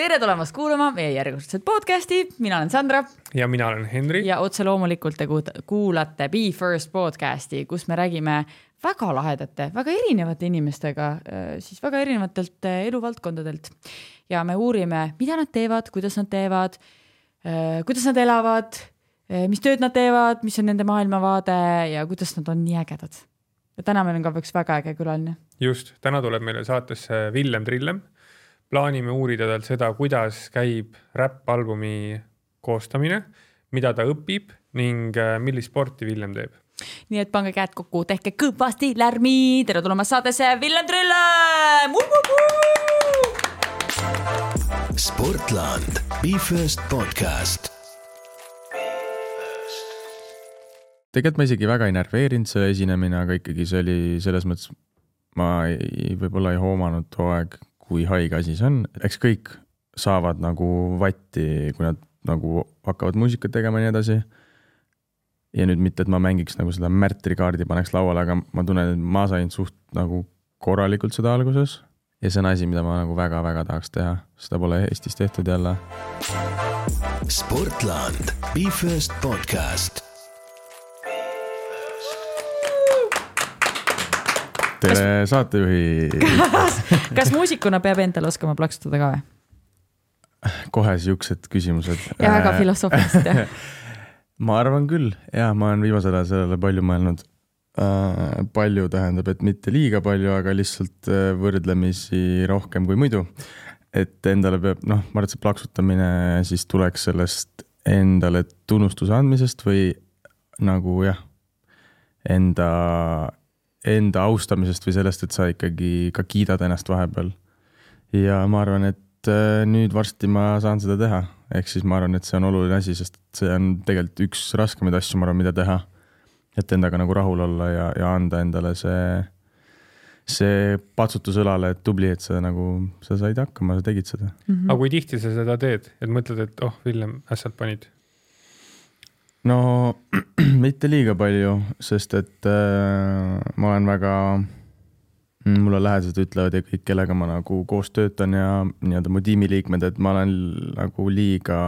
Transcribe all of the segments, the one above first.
tere tulemast kuulama meie järjekordset podcasti, mina olen Sandra. ja mina olen Henri. ja otse loomulikult te kuulate Be First podcasti, kus me räägime väga lahedate, väga erinevate inimestega, äh, siis väga erinevatelt äh, eluvaldkondadelt. ja me uurime, mida nad teevad, kuidas nad teevad, äh, kuidas nad elavad, mis tööd nad teevad, mis on nende maailmavaade ja kuidas nad on nii ägedad. ja täna meil on ka üks väga äge külaline. just, täna tuleb meile saatesse Villem Trillem plaanime uurida talt seda, kuidas käib räppalbumi koostamine, mida ta õpib ning äh, millist sporti Villem teeb. nii et pange käed kokku, tehke kõvasti lärmi, tere tulemast saatesse, Villem Trillem! sportland, Be First podcast. tegelikult ma isegi väga ei närveerinud see esinemine, aga ikkagi see oli selles mõttes, ma ei, võib-olla ei hoomanud too aeg kui haige asi see on, eks kõik saavad nagu vatti, kui nad nagu hakkavad muusikat tegema ja nii edasi. ja nüüd mitte, et ma mängiks nagu seda Märtri kaardi, paneks lauale, aga ma tunnen, et ma sain suht nagu korralikult seda alguses. ja see on asi, mida ma nagu väga-väga tahaks teha, seda pole Eestis tehtud jälle. sportland, Be First podcast tere saatejuhi kas muusikuna peab endale oskama plaksutada ka või? kohe siuksed küsimused. ja väga filosoofilised jah ma arvan küll ja ma olen viimasel ajal sellele palju mõelnud äh,. palju tähendab, et mitte liiga palju, aga lihtsalt äh, võrdlemisi rohkem kui muidu. et endale peab, noh, ma arvan, et see plaksutamine siis tuleks sellest endale tunnustuse andmisest või nagu jah, enda enda austamisest või sellest, et sa ikkagi ka kiidad ennast vahepeal. ja ma arvan, et äh, nüüd varsti ma saan seda teha, ehk siis ma arvan, et see on oluline asi, sest see on tegelikult üks raskemaid asju, ma arvan, mida teha. et endaga nagu rahul olla ja, ja anda endale see, see patsutus õlale, et tubli, et sa nagu, sa said hakkama, sa tegid seda mm. -hmm. aga kui tihti sa seda teed, et mõtled, et oh, Villem, ässad panid no mitte liiga palju, sest et äh, ma olen väga, mulle lähedased ütlevad ja kõik, kellega ma nagu koos töötan ja nii-öelda mu tiimiliikmed, et ma olen nagu liiga,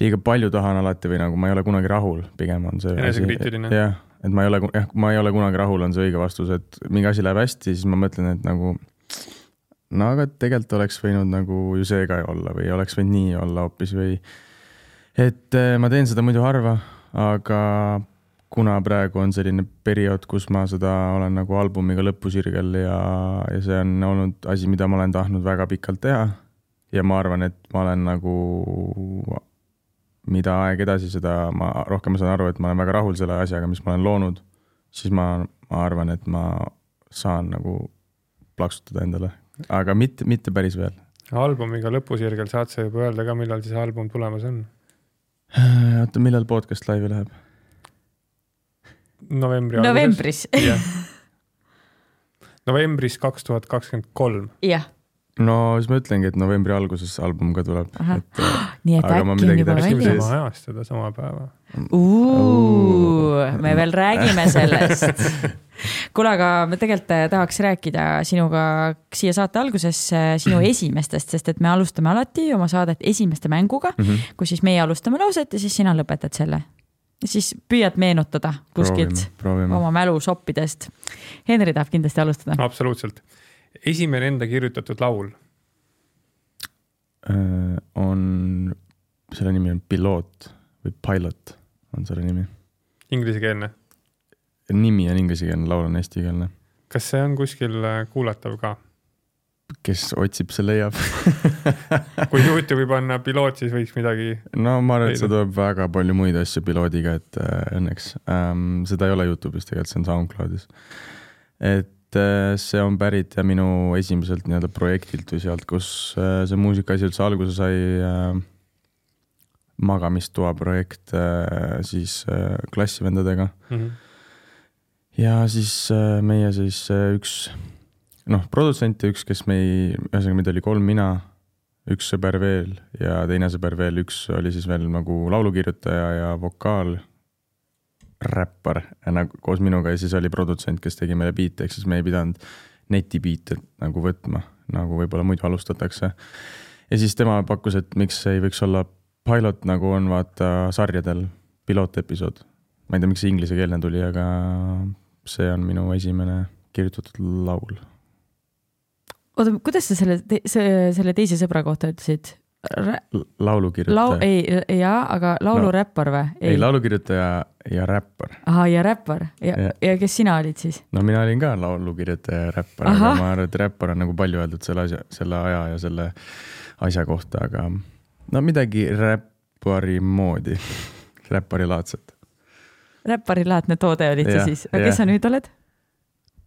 liiga palju tahan alati või nagu ma ei ole kunagi rahul, pigem on see. enesekriitiline. jah, et ma ei ole, jah, ma ei ole kunagi rahul, on see õige vastus, et mingi asi läheb hästi, siis ma mõtlen, et nagu no aga tegelikult oleks võinud nagu ju see ka olla või oleks võinud nii olla hoopis või et äh, ma teen seda muidu harva, aga kuna praegu on selline periood, kus ma seda olen nagu albumiga lõpusirgel ja, ja see on olnud asi, mida ma olen tahtnud väga pikalt teha. ja ma arvan, et ma olen nagu, mida aeg edasi, seda ma rohkem saan aru, et ma olen väga rahul selle asjaga, mis ma olen loonud. siis ma, ma arvan, et ma saan nagu plaksutada endale, aga mitte, mitte päris veel. albumiga lõpusirgel saad sa juba öelda ka, millal siis album tulemas on oota, millal podcast laivi läheb? novembri novembris. novembris kaks tuhat kakskümmend kolm. jah. no siis ma ütlengi, et novembri alguses album ka tuleb. Et, nii et äkki on juba väljas. sama ajastada, sama päeva. me veel räägime sellest kuule, aga me tegelikult eh, tahaks rääkida sinuga siia saate alguses eh, sinu mhm. esimestest, sest et me alustame alati oma saadet esimeste mänguga mm, -hmm. kus siis meie alustame lauset ja siis sina lõpetad selle. siis püüad meenutada kuskilt oma mälu soppidest. Henri tahab kindlasti alustada. absoluutselt. esimene enda kirjutatud laul äh, on, selle nimi on Piloot või Pilot on selle nimi. Inglisekeelne nimi on inglisekeelne, laul on eestikeelne. kas see on kuskil äh, kuulatav ka? kes otsib, see leiab kui Youtube'i panna piloot, siis võiks midagi. no ma arvan, et see tuleb väga palju muid asju piloodiga, et äh, õnneks ähm,. seda ei ole Youtube'is tegelikult, see on SoundCloudis. et äh, see on pärit ja minu esimeselt nii-öelda projektilt või sealt, kus äh, see muusikaasi üldse alguse sai äh, magamistoa projekt äh, siis äh, klassivendadega mm. -hmm ja siis äh, meie siis äh, üks noh, produtsent ja üks, kes me ei, ühesõnaga meid oli kolm, mina, üks sõber veel ja teine sõber veel, üks oli siis veel nagu laulukirjutaja ja vokaal, räppar nagu koos minuga ja siis oli produtsent, kes tegi meile biite, ehk siis me ei pidanud netibiite nagu võtma, nagu võib-olla muidu alustatakse. ja siis tema pakkus, et miks ei võiks olla pilot, nagu on vaata sarjadel, pilootepisood. ma ei tea, miks see inglisekeelne tuli, aga see on minu esimene kirjutatud laul. oota, kuidas sa selle, selle teise sõbra kohta ütlesid? laulukirjutaja. lau-, ei, jaa, aga lauluräppar või? ei, laulukirjutaja ja räppar. ahah, ja räppar ja, ja., ja kes sina olid siis? no mina olin ka laulukirjutaja ja räppar, aga ma arvan, et räppar on nagu palju öeldud selle asja, selle aja ja selle asja kohta, aga no midagi räppari moodi räpparilaadset. Räpparilaadne toode olid sa siis, aga kes sa nüüd oled?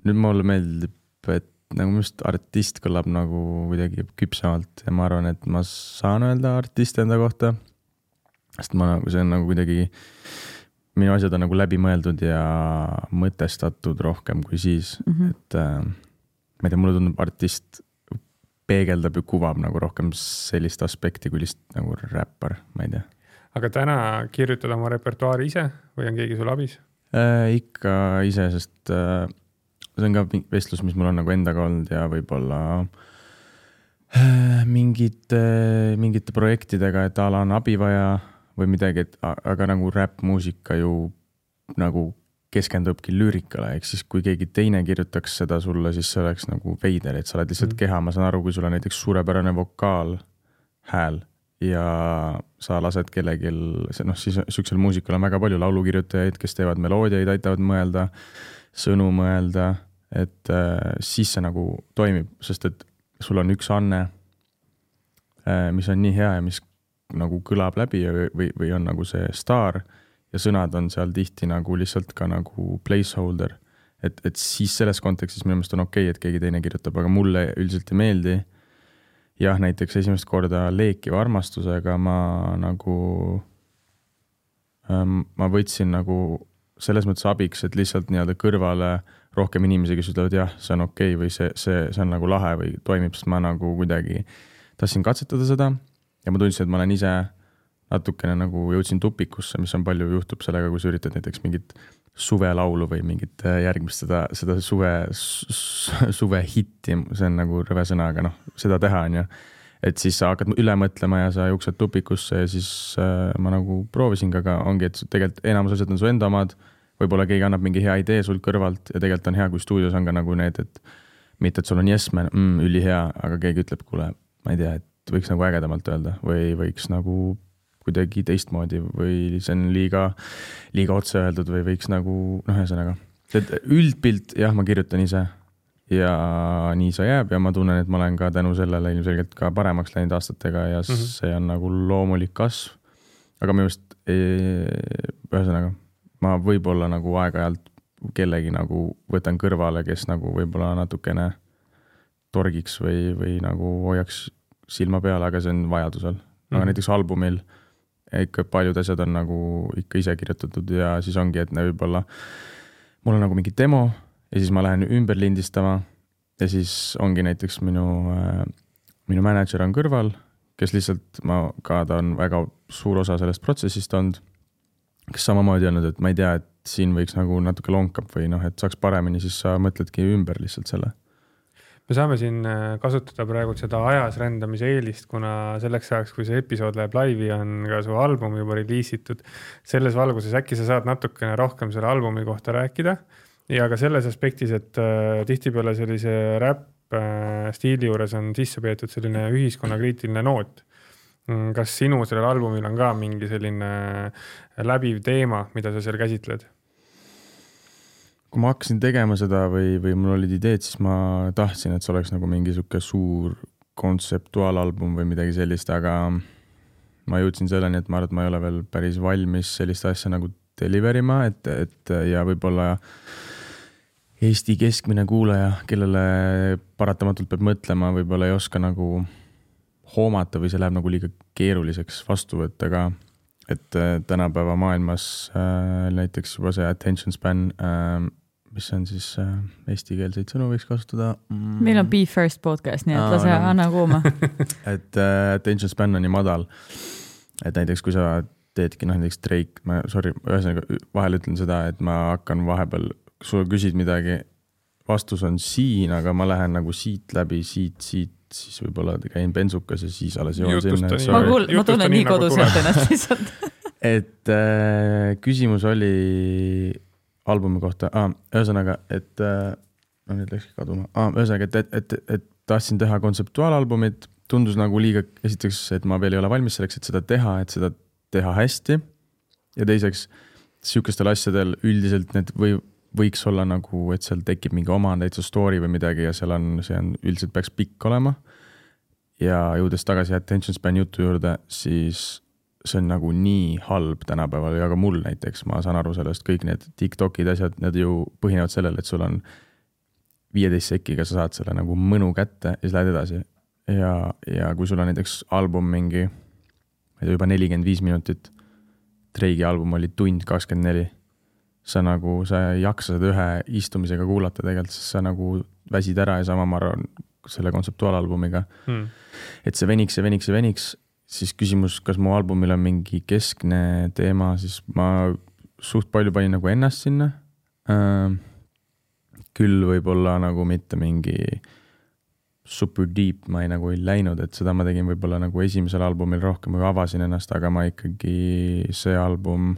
nüüd mulle meeldib, et nagu minu arust artist kõlab nagu kuidagi küpsemalt ja ma arvan, et ma saan öelda artist enda kohta. sest ma nagu, see on nagu kuidagi, minu asjad on nagu läbimõeldud ja mõtestatud rohkem kui siis mm, -hmm. et äh, ma ei tea, mulle tundub artist peegeldab ja kuvab nagu rohkem sellist aspekti kui lihtsalt nagu räppar, ma ei tea. aga täna kirjutad oma repertuaari ise või on keegi sul abis äh,? ikka ise, sest äh, see on ka vestlus, mis mul on nagu endaga olnud ja võib-olla äh, mingite, mingite projektidega, et a la on abi vaja või midagi, et aga nagu räppmuusika ju nagu keskendubki lüürikale, ehk siis kui keegi teine kirjutaks seda sulle, siis see oleks nagu veider, et sa oled lihtsalt mm. keha, ma saan aru, kui sul on näiteks suurepärane vokaal, hääl ja sa lased kellelgi, noh, siis sihukesel muusikal on väga palju laulukirjutajaid, kes teevad meloodiaid, aitavad mõelda sõnu mõelda, et äh, siis see nagu toimib, sest et sul on üks anne äh,, mis on nii hea ja mis nagu kõlab läbi või, või on nagu see staar ja sõnad on seal tihti nagu lihtsalt ka nagu placeholder. et, et siis selles kontekstis minu meelest on okei okay,, et keegi teine kirjutab, aga mulle üldiselt ei meeldi. Jah, näiteks esimest korda Leekiva armastusega ma nagu ähm,, ma võtsin nagu selles mõttes abiks, et lihtsalt nii-öelda kõrvale rohkem inimesi, kes ütlevad jah, see on okei okay, või see, see, see on nagu lahe või toimib, sest ma nagu kuidagi tahtsin katsetada seda. Ja ma tundsin, et ma olen ise natukene nagu jõudsin tupikusse, mis on palju juhtub sellega, kui sa üritad näiteks mingit suvelaulu või mingit äh, järgmist seda, seda suve, suvehitti, see on nagu rõve sõna, aga noh, seda teha, on ju. et siis sa hakkad üle mõtlema ja sa jooksed tupikusse ja siis äh, ma nagu proovisin ka, aga ongi, et tegelikult enamus asjad on su enda omad võib-olla keegi annab mingi hea idee sul kõrvalt ja tegelikult on hea, kui stuudios on ka nagu need, et mitte, et sul on yes man mm,, ülihea, aga keegi ütleb, kuule, ma ei tea, et võiks nagu ägedamalt öelda või võiks nagu kuidagi teistmoodi või see on liiga, liiga otse öeldud või võiks nagu noh, ühesõnaga, et üldpilt jah, ma kirjutan ise ja nii see jääb ja ma tunnen, et ma olen ka tänu sellele ilmselgelt ka paremaks läinud aastatega ja mm -hmm. see on nagu loomulik kasv. aga minu meelest ühesõnaga ma võib-olla nagu aeg-ajalt kellegi nagu võtan kõrvale, kes nagu võib-olla natukene torgiks või, või nagu hoiaks silma peal, aga see on vajadusel. aga mm. näiteks albumil ikka paljud asjad on nagu ikka ise kirjutatud ja siis ongi, et võib-olla mul on nagu mingi demo ja siis ma lähen ümber lindistama ja siis ongi näiteks minu äh,, minu mänedžer on kõrval, kes lihtsalt ma ka, ta on väga suur osa sellest protsessist olnud kes samamoodi öelnud, et ma ei tea, et siin võiks nagu natuke lonkab või noh, et saaks paremini, siis sa mõtledki ümber lihtsalt selle. Me saame siin äh, kasutada praegu seda ajas rändamise eelist, kuna selleks ajaks, kui see episood läheb laivi, on ka su album juba reliisitud. selles valguses äkki sa saad natukene rohkem selle albumi kohta rääkida ja ka selles aspektis, et äh, tihtipeale sellise räpp äh, juures on sisse peetud selline ühiskonnakriitiline noot Mm, kas sinu sellel albumil on ka mingi selline läbiv teema, mida sa seal käsitled? Kui ma hakkasin tegema seda või, või mul olid ideed, siis ma tahtsin, et see oleks nagu mingi sihuke suur kontseptuaalalbum või midagi sellist, aga ma jõudsin selleni, et ma arvan, et ma ei ole veel päris valmis sellist asja nagu deliver ima, et, et ja võib-olla Eesti keskmine kuulaja, kellele paratamatult peab mõtlema, võib-olla ei oska nagu hoomata või see läheb nagu liiga keeruliseks vastu võtta ka. et äh, tänapäeva maailmas äh, näiteks juba see attention span äh,, mis on siis äh, eestikeelseid sõnu võiks kasutada mm.? meil on Be First podcast, nii et lase no. anna kuuma et äh, attention span on nii madal, et näiteks kui sa teedki noh, näiteks Drake, ma sorry, ühesõnaga vahel ütlen seda, et ma hakkan vahepeal, kui sa küsid midagi vastus on siin, aga ma lähen nagu siit läbi, siit, siit, siis võib-olla käin bensukas ja siis alles jõuan sinna, ma kuul-, ma tunnen nii, nii nagu koduselt tuleb. ennast lihtsalt. et äh, küsimus oli albumi kohta ah,, ühesõnaga, et äh, no nüüd läkski kaduma ah,, ühesõnaga, et, et, et, et tahtsin teha kontseptuaalalbumit, tundus nagu liiga, esiteks, et ma veel ei ole valmis selleks, et seda teha, et seda teha hästi. ja teiseks, sihukestel asjadel üldiselt need või võiks olla nagu, et seal tekib mingi oma täitsa story või midagi ja seal on, see on üldiselt peaks pikk olema. ja jõudes tagasi attention span jutu juurde, siis see on nagu nii halb tänapäeval ja ka mul näiteks, ma saan aru sellest, kõik need Tiktokid, asjad, need ju põhinevad sellel, et sul on viieteist sekiga sa saad selle nagu mõnu kätte ja siis lähed edasi. ja, ja kui sul on näiteks album mingi, ma ei tea, juba nelikümmend viis minutit, Drake'i album oli tund kakskümmend neli, sa nagu, sa ei jaksa seda ühe istumisega kuulata tegelikult, sest sa nagu väsid ära ja sama ma arvan selle kontseptuaalalbumiga Hmm. et see veniks ja veniks ja veniks, siis küsimus, kas mu albumil on mingi keskne teema, siis ma suht palju panin nagu ennast sinna. küll võib-olla nagu mitte mingi super deep ma ei nagu ei läinud, et seda ma tegin võib-olla nagu esimesel albumil rohkem avasin ennast, aga ma ikkagi see album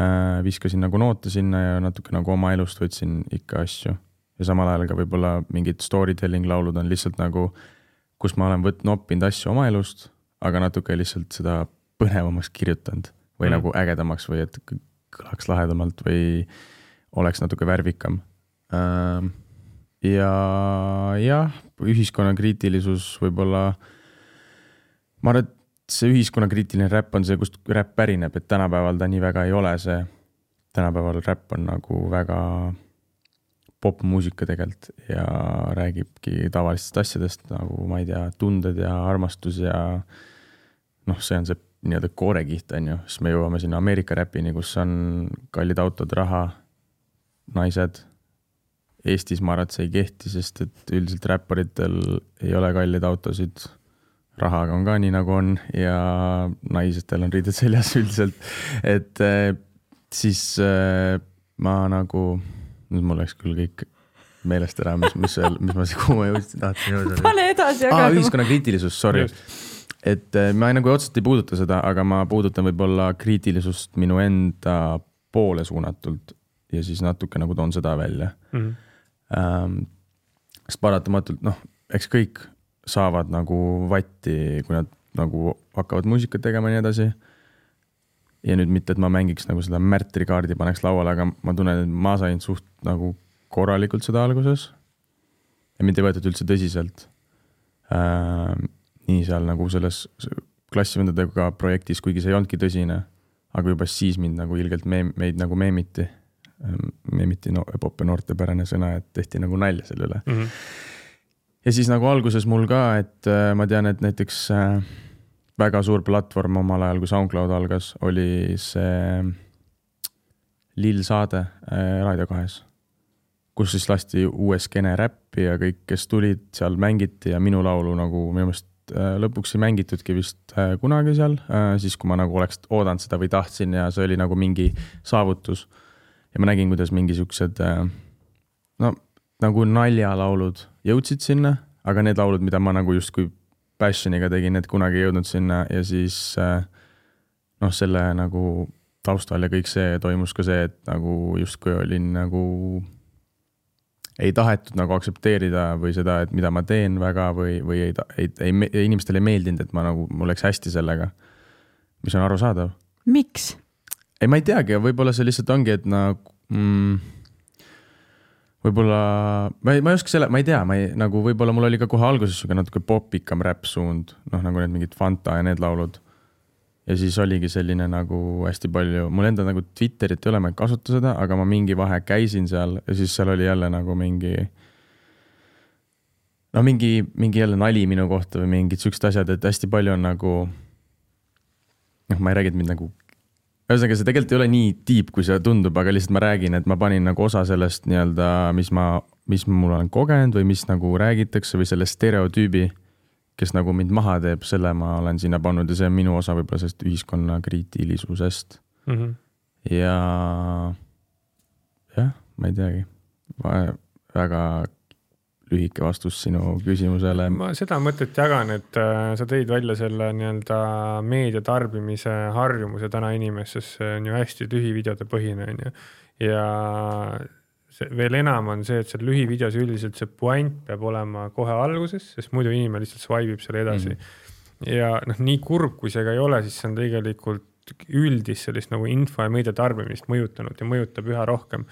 äh, viskasin nagu noote sinna ja natuke nagu oma elust võtsin ikka asju ja samal ajal ka võib-olla mingid story telling laulud on lihtsalt nagu, kus ma olen võtnud, noppinud asju oma elust, aga natuke lihtsalt seda põnevamaks kirjutanud või Mm. nagu ägedamaks või et kõlaks lahedamalt või oleks natuke värvikam. ja jah, ühiskonnakriitilisus võib-olla, ma arvan, et see ühiskonnakriitiline räpp on see, kust räpp pärineb, et tänapäeval ta nii väga ei ole see. tänapäeval räpp on nagu väga popmuusika tegelikult ja räägibki tavalistest asjadest nagu ma ei tea, tunded ja armastus ja noh, see on see nii-öelda koorekiht on ju, siis me jõuame sinna Ameerika räpini, kus on kallid autod, raha, naised. Eestis ma arvan, et see ei kehti, sest et üldiselt räpparitel ei ole kalleid autosid. rahaga on ka nii nagu on ja naistel on riided seljas üldiselt, et eh, siis eh, ma nagu, nüüd mul läks küll kõik meelest ära, mis, mis mis ma, kuhu ma jõudsin, tahtsin jõuda. pane edasi, aga ühiskonnakriitilisus, sorry. et eh, ma nagu otseselt ei puuduta seda, aga ma puudutan võib-olla kriitilisust minu enda poole suunatult ja siis natuke nagu toon seda välja Hmm. ähm,. sest paratamatult noh, eks kõik saavad nagu vatti, kui nad nagu hakkavad muusikat tegema ja nii edasi. Ja nüüd mitte, et ma mängiks nagu seda märtrikaardi, paneks lauale, aga ma tunnen, et ma sain suht nagu korralikult seda alguses. ja mind ei võetud üldse tõsiselt ähm,. nii seal nagu selles klassivendadega projektis, kuigi see ei olnudki tõsine, aga juba siis mind nagu ilgelt meem-, meid nagu meemiti. meemiti no, ja noortepärane sõna, et tehti nagu nalja selle üle. Hmm. ja siis nagu alguses mul ka, et äh, ma tean, et näiteks äh, väga suur platvorm omal ajal, kui SoundCloud algas, oli see Lill saade äh, Raadio kahes, kus siis lasti uue skeene räppi ja kõik, kes tulid, seal mängiti ja minu laulu nagu minu meelest äh, lõpuks ei mängitudki vist äh, kunagi seal siis kui ma nagu oleks oodanud seda või tahtsin ja see oli nagu mingi saavutus. ja ma nägin, kuidas mingi siuksed no nagu naljalaulud jõudsid sinna, aga need laulud, mida ma nagu justkui passion'iga tegin, need kunagi ei jõudnud sinna ja siis äh, noh, selle nagu taustal ja kõik see toimus ka see, et nagu justkui olin nagu ei tahetud nagu aktsepteerida või seda, et mida ma teen väga või, või ei, ei, ei, ei, inimestele ei meeldinud, et ma nagu, mul läks hästi sellega. mis on arusaadav. miks? ei, ma ei teagi, võib-olla see lihtsalt ongi, et nagu mm, võib-olla, ma ei, ma ei oska selle, ma ei tea, ma ei nagu võib-olla mul oli ka kohe alguses sihuke natuke popikam räpp-suund, noh nagu need mingid Fanta ja need laulud. ja siis oligi selline nagu hästi palju, mul endal nagu Twitterit ei ole, ma ei kasuta seda, aga ma mingi vahe käisin seal ja siis seal oli jälle nagu mingi no mingi, mingi jälle nali minu kohta või mingid siuksed asjad, et hästi palju on nagu noh, ma ei räägi, et mind nagu ühesõnaga, see tegelikult ei ole nii deep, kui see tundub, aga lihtsalt ma räägin, et ma panin nagu osa sellest nii-öelda, mis ma, mis mul olen kogenud või mis nagu räägitakse või selle stereotüübi, kes nagu mind maha teeb, selle ma olen sinna pannud ja see on minu osa võib-olla sellest ühiskonnakriitilisusest Hmm. ja jah, ma ei teagi. väga lühike vastus sinu küsimusele. ma seda mõtet jagan, et äh, sa tõid välja selle nii-öelda meedia tarbimise harjumuse täna inimestes, see on ju hästi lühivideode põhine, on ju. ja see veel enam on see, et seal lühivideos üldiselt see puänt peab olema kohe alguses, sest muidu inimene lihtsalt swipe ib selle edasi mm.. ja noh, nii kurb kui see ka ei ole, siis see on tegelikult üldist sellist nagu info ja meedia tarbimist mõjutanud ja mõjutab üha rohkem.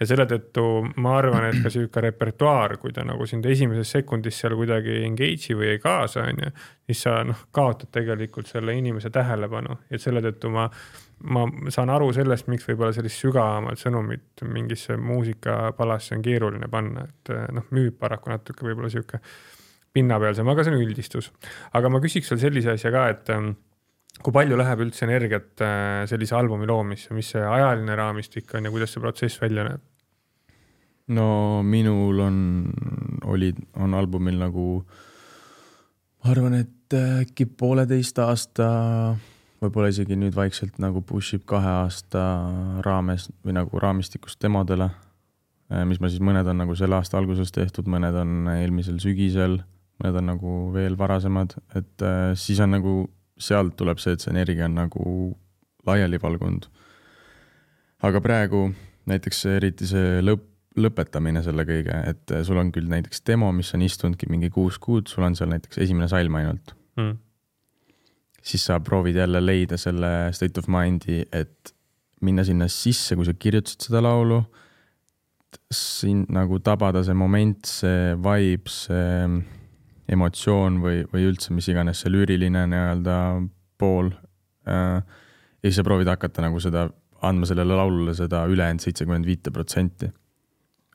ja selle tõttu ma arvan, et ka sihuke repertuaar, kui ta nagu sind esimeses sekundis seal kuidagi engage'i või ei kaasa, on ju, siis sa noh, kaotad tegelikult selle inimese tähelepanu, et selle tõttu ma ma saan aru sellest, miks võib-olla sellist sügavamat sõnumit mingisse muusikapalasse on keeruline panna, et noh, müüb paraku natuke võib-olla sihuke pinnapealsem, aga see on üldistus. aga ma küsiks veel sellise asja ka, et kui palju läheb üldse energiat äh, sellise albumi loomisse, mis see ajaline raamistik on ja kuidas see protsess välja näeb? no minul on, olid, on albumil nagu, ma arvan, et äkki pooleteist aasta, võib-olla isegi nüüd vaikselt nagu push ib kahe aasta raames või nagu raamistikus demodele. mis ma siis, mõned on nagu selle aasta alguses tehtud, mõned on eelmisel sügisel, mõned on nagu veel varasemad, et äh, siis on nagu, sealt tuleb see, et see energia on nagu laiali valgunud. aga praegu näiteks eriti see lõpp, lõpetamine selle kõige, et sul on küll näiteks demo, mis on istunudki mingi kuus kuud, sul on seal näiteks esimene salm ainult, Mm. siis sa proovid jälle leida selle state of mind'i, et minna sinna sisse, kui sa kirjutasid seda laulu, sind nagu tabada see moment, see vibe, see emotsioon või, või üldse mis iganes see lüüriline nii-öelda pool. ja siis sa proovid hakata nagu seda, andma sellele laulule seda ülejäänud seitsekümmend viite protsenti.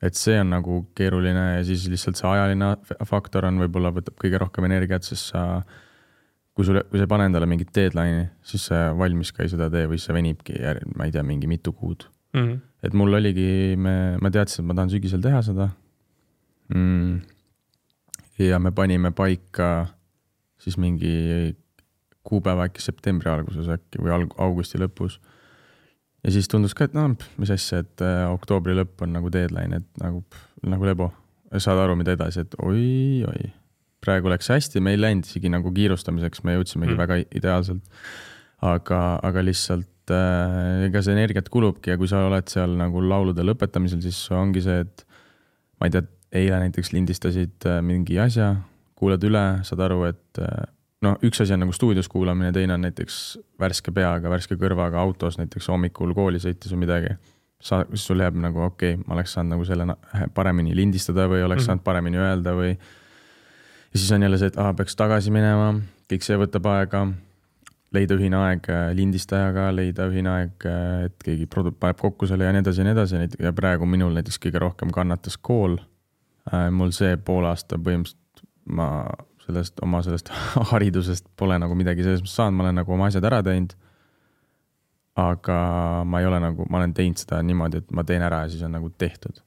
et see on nagu keeruline ja siis lihtsalt see ajaline faktor on, võib-olla võtab kõige rohkem energiat, sest sa kui sulle, kui sa ei pane endale mingit deadline'i, siis see valmis ka ei seda tee või see venibki, ma ei tea, mingi mitu kuud. Mm. et mul oligi, me, ma teadsin, et ma tahan sügisel teha seda mm.. Ja me panime paika siis mingi kuupäeva äkki septembri alguses äkki või alg-, augusti lõpus. ja siis tundus ka, et noh, mis asja, et äh, oktoobri lõpp on nagu deadline, et nagu, nagu lebo. saad aru, mida edasi, et oi-oi, praegu läks hästi, me ei läinud isegi nagu kiirustamiseks, me jõudsimegi Mm. väga ideaalselt. aga, aga lihtsalt äh, ega see energiat kulubki ja kui sa oled seal nagu laulude lõpetamisel, siis ongi see, et ma ei tea, eile näiteks lindistasid äh, mingi asja, kuulad üle, saad aru, et äh, noh, üks asi on nagu stuudios kuulamine, teine on näiteks värske peaga, värske kõrvaga autos näiteks hommikul kooli sõites või midagi. sa, siis sul jääb nagu okei okay,, ma oleks saanud nagu selle paremini lindistada või oleks mm. -hmm. saanud paremini öelda või. ja siis on jälle see, et aa, peaks tagasi minema, kõik see võtab aega leida ühine aeg äh, lindistajaga, leida ühine aeg, et keegi produ-, paneb kokku selle ja nii edasi ja nii edasi ja praegu minul näiteks kõige rohkem kannatas kool. Mul see pool aasta põhimõtteliselt ma sellest, oma sellest haridusest pole nagu midagi selles mõttes saanud, ma olen nagu oma asjad ära teinud. aga ma ei ole nagu, ma olen teinud seda niimoodi, et ma teen ära ja siis on nagu tehtud.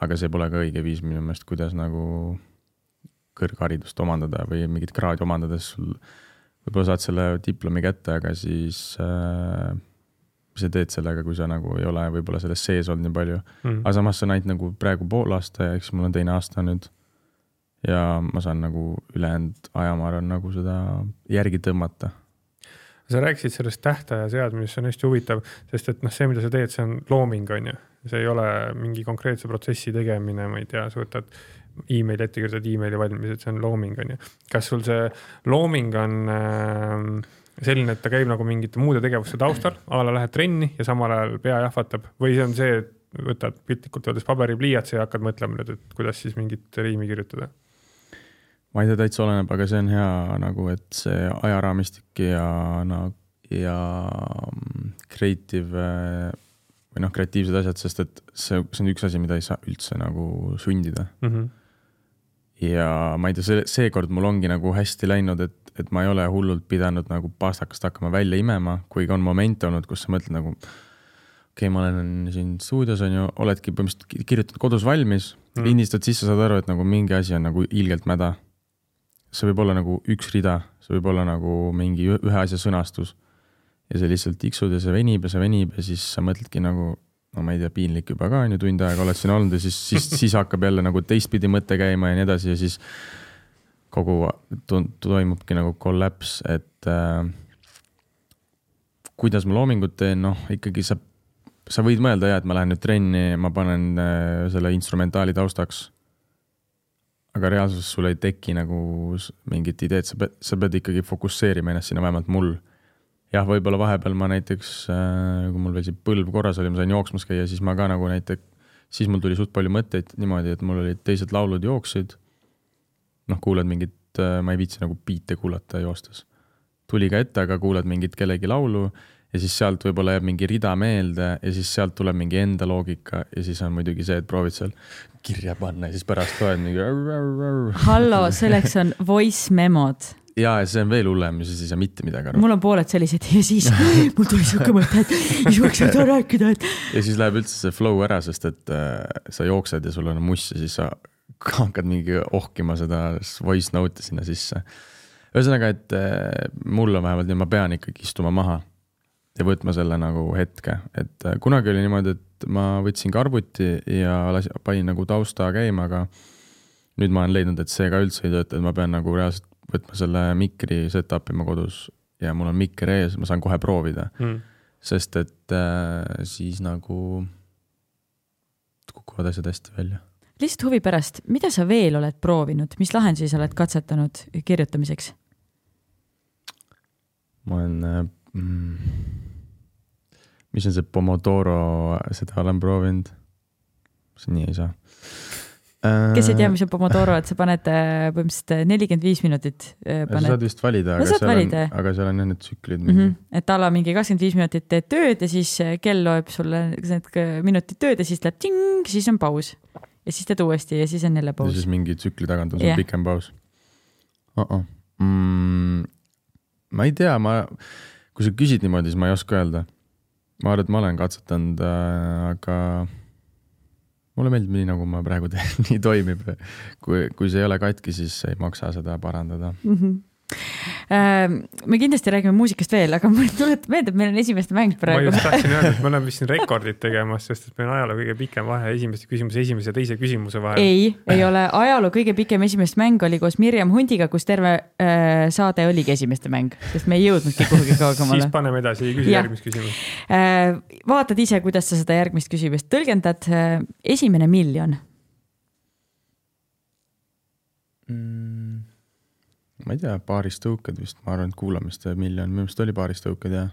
aga see pole ka õige viis minu meelest, kuidas nagu kõrgharidust omandada või mingit kraadi omandades sul võib-olla saad selle diplomi kätte, aga siis äh, sa teed sellega, kui sa nagu ei ole võib-olla selles sees olnud nii palju. Mm. aga samas see on ainult nagu praegu pool aasta ja eks mul on teine aasta nüüd. ja ma saan nagu ülejäänud aja, ma arvan, nagu seda järgi tõmmata. sa rääkisid sellest tähtaja seadmisest, see on hästi huvitav, sest et noh, see, mida sa teed, see on looming, on ju. see ei ole mingi konkreetse protsessi tegemine, ma ei tea, sa võtad emaili ette, kirjutad emaili valmis, et see on looming, on ju. kas sul see looming on äh, selline, et ta käib nagu mingite muude tegevuste taustal, a la lähed trenni ja samal ajal pea jahvatab või see on see, et võtad piltlikult öeldes paberipliiatsi ja hakkad mõtlema nüüd, et kuidas siis mingit riimi kirjutada? ma ei tea, täitsa oleneb, aga see on hea nagu, et see ajaraamistik ja no ja mm, creative äh, või noh, kreatiivsed asjad, sest et see, see on üks asi, mida ei saa üldse nagu sundida. Mm -hmm. ja ma ei tea, see, seekord mul ongi nagu hästi läinud, et, et ma ei ole hullult pidanud nagu pastakast hakkama välja imema, kuigi on momente olnud, kus sa mõtled nagu okei okay,, ma olen siin stuudios on ju, oledki põhimõtteliselt ki- kirjutanud kodus valmis Mm. lindistad sisse, saad aru, et nagu mingi asi on nagu ilgelt mäda. see võib olla nagu üks rida, see võib olla nagu mingi ühe asja sõnastus. ja sa lihtsalt tiksud ja see venib ja see venib ja siis sa mõtledki nagu no ma ei tea, piinlik juba ka on ju, tund aega oled siin olnud ja siis, siis, siis hakkab jälle nagu teistpidi mõte käima ja nii edasi ja siis kogu to- toimubki nagu kollaps, et äh, kuidas ma loomingut teen, noh ikkagi sa, sa võid mõelda ja et ma lähen nüüd trenni, ma panen äh, selle instrumentaali taustaks. aga reaalsuses sul ei teki nagu mingit ideed, sa pead, sa pead ikkagi fokusseerima ennast sinna, vähemalt mul. jah, võib-olla vahepeal ma näiteks äh,, kui mul veel see põlv korras oli, ma sain jooksmas käia, siis ma ka nagu näiteks, siis mul tuli suht palju mõtteid niimoodi, et mul olid teised laulud jooksid noh, kuulad mingit, ma ei viitsi nagu biite kuulata joostes. tuli ka ette, aga kuulad mingit kellegi laulu ja siis sealt võib-olla jääb mingi rida meelde ja siis sealt tuleb mingi enda loogika ja siis on muidugi see, et proovid seal kirja panna ja siis pärast loed mingi. hallo, selleks on voice memod. ja, ja see on veel hullem siis ei saa mitte midagi aru. mul on pooled sellised ja siis mul tuli siuke mõte, et ma võiks seda rääkida, et ja siis läheb üldse see flow ära, sest et äh, sa jooksed ja sul on muss ja siis sa hakkad mingi ohkima seda voice note'i sinna sisse. ühesõnaga, et äh, mul on vähemalt nii, ma pean ikkagi istuma maha ja võtma selle nagu hetke, et äh, kunagi oli niimoodi, et ma võtsin ka arvuti ja las- panin nagu tausta käima, aga nüüd ma olen leidnud, et see ka üldse ei tööta, et ma pean nagu reaalselt võtma selle mikri set-up ima kodus ja mul on mikker ees, ma saan kohe proovida mm.. sest et äh, siis nagu kukuvad asjad hästi välja. Lihtsalt huvi pärast, mida sa veel oled proovinud, mis lahendusi sa oled katsetanud kirjutamiseks? ma olen äh, mm,, mis on see Pomodoro, seda olen proovinud. see nii ei saa. kes ei tea, mis on Pomodoro, et sa paned äh, põhimõtteliselt nelikümmend viis minutit äh, sa saad vist valida, No aga seal valida, on aga seal on jah need tsüklid mm. -hmm. et a la mingi kakskümmend viis minutit teed tööd ja siis äh, kell loeb sulle need minutid tööd ja siis läheb ting, siis on paus. Ja siis teed uuesti ja siis on jälle ja paus siis. mingi tsükli tagant on sul Jah. pikem paus uh. -uh. Mm, ma ei tea, ma, kui sa küsid niimoodi, siis ma ei oska öelda. ma arvan, et ma olen katsetanud äh,, aga mulle meeldib nii, nagu ma praegu teen, nii toimib. kui, kui see ei ole katki, siis ei maksa seda parandada. Mm -hmm. Me kindlasti räägime muusikast veel, aga mul tuleb meelde, et meil on esimeste mäng ma praegu. just tahtsin öelda, et me oleme vist siin rekordit tegemas, sest et meil on ajaloo kõige pikem vahe esimese küsimuse esimese ja teise küsimuse vahel. ei, ei ole, ajaloo kõige pikem esimest mäng oli koos Mirjam Hundiga, kus terve äh, saade oligi esimeste mäng, sest me ei jõudnudki kuhugi siis kaugemale. paneme edasi, küsi Jah. järgmist küsimust. Äh, vaatad ise, kuidas sa seda järgmist küsimust tõlgendad. esimene miljon, mm,. Ma ei tea, paaris tõuked vist, ma arvan, et kuulamiste miljon, minu meelest oli paaris tõuked jah.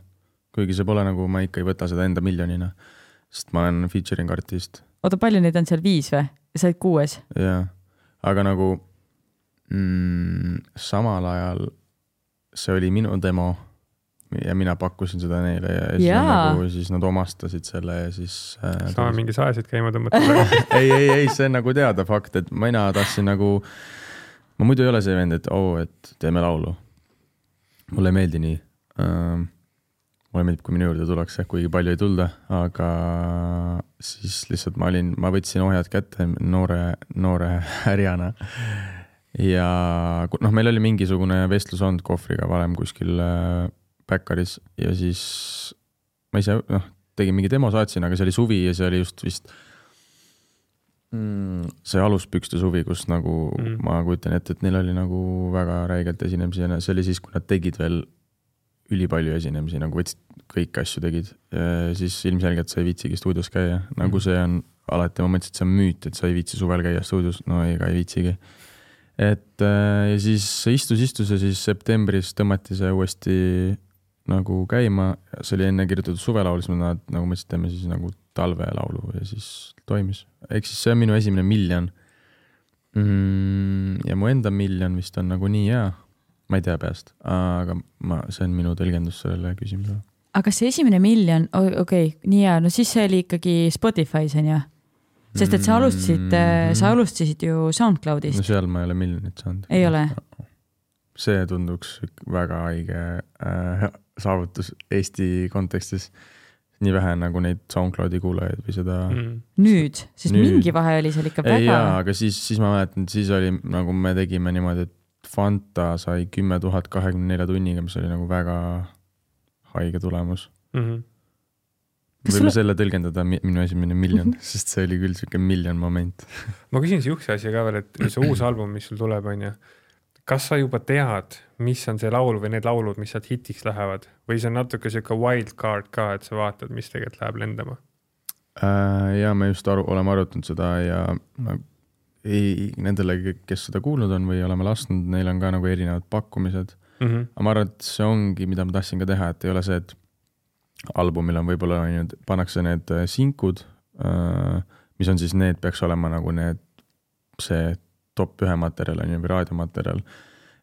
kuigi see pole nagu, ma ikka ei võta seda enda miljonina, sest ma olen featuring artist oota, palju neid on seal, viis või? sa olid kuues? jaa, aga nagu mm, samal ajal see oli minu demo ja mina pakkusin seda neile ja siis, Jaa. nad nagu, siis nad omastasid selle ja siis äh, saame mingi salasid käima tõmmata. ei, ei, ei, see on nagu teada fakt, et mina tahtsin nagu, ma muidu ei ole see vend, et oo oh,, et teeme laulu. mulle ei meeldi nii ähm,. mulle meeldib, kui minu juurde tullakse, kuigi palju ei tulda, aga siis lihtsalt ma olin, ma võtsin ohjad kätte noore, noore härjana. ja noh, meil oli mingisugune vestlus olnud kohvriga varem kuskil äh, Backeris ja siis ma ise noh, tegin mingi demo, saatsin, aga see oli suvi ja see oli just vist mm, see aluspükste suvi, kus nagu Mm. mm. ma kujutan ette, et neil oli nagu väga räigelt esinemisi ja see oli siis, kui nad tegid veel ülipalju esinemisi, nagu võtsid kõiki asju tegid. siis ilmselgelt sa ei viitsigi stuudios käia, nagu Mhm. see on alati, ma mõtlesin, et see on müüt, et sa ei viitsi suvel käia stuudios, no ega ei viitsigi. et äh, ja siis istus, istus ja siis septembris tõmmati see uuesti nagu käima, see oli enne kirjutatud suvelaul, siis nad nagu mõtlesid, teeme siis nagu talvelaulu ja siis toimis. ehk siis see on minu esimene miljon mm,. ja mu enda miljon vist on nagu nii hea, ma ei tea peast, aga ma, see on minu tõlgendus sellele küsimusele. aga kas see esimene miljon, okei okay,, nii hea, no siis see oli ikkagi Spotify's on ju? sest et sa alustasid mm, -hmm. sa alustasid ju SoundCloudist no,, seal ma ei ole miljonit saanud. ei ole? see tunduks väga haige äh, saavutus Eesti kontekstis. nii vähe nagu neid SoundCloudi kuulajaid või seda mm.. Mm. nüüd, sest Nüüd. mingi vahe oli seal ikka ei väga jaa, aga siis, siis ma mäletan, siis oli nagu me tegime niimoodi, et Fanta sai kümme tuhat kahekümne nelja tunniga, mis oli nagu väga haige tulemus. Mm -hmm. Võime sulle- selle tõlgendada mi- minu esimene miljon, sest see oli küll siuke miljon moment. ma küsin siukse asja ka veel, et see uus album, mis sul tuleb, onju. Kas sa juba tead, mis on see laul või need laulud, mis sealt hitiks lähevad või see on natuke sihuke wild card ka, et sa vaatad, mis tegelikult läheb lendama? Äh, ja me just aru, oleme arutanud seda ja ma ei, nendele, kes seda kuulnud on või oleme lasknud, neil on ka nagu erinevad pakkumised. Mm -hmm. aga ma arvan, et see ongi, mida ma tahtsin ka teha, et ei ole see, et albumil on võib-olla on ju, pannakse need äh, sinkud, mis on siis need, peaks olema nagu need, see top ühe materjal on ju, või raadiomaterjal.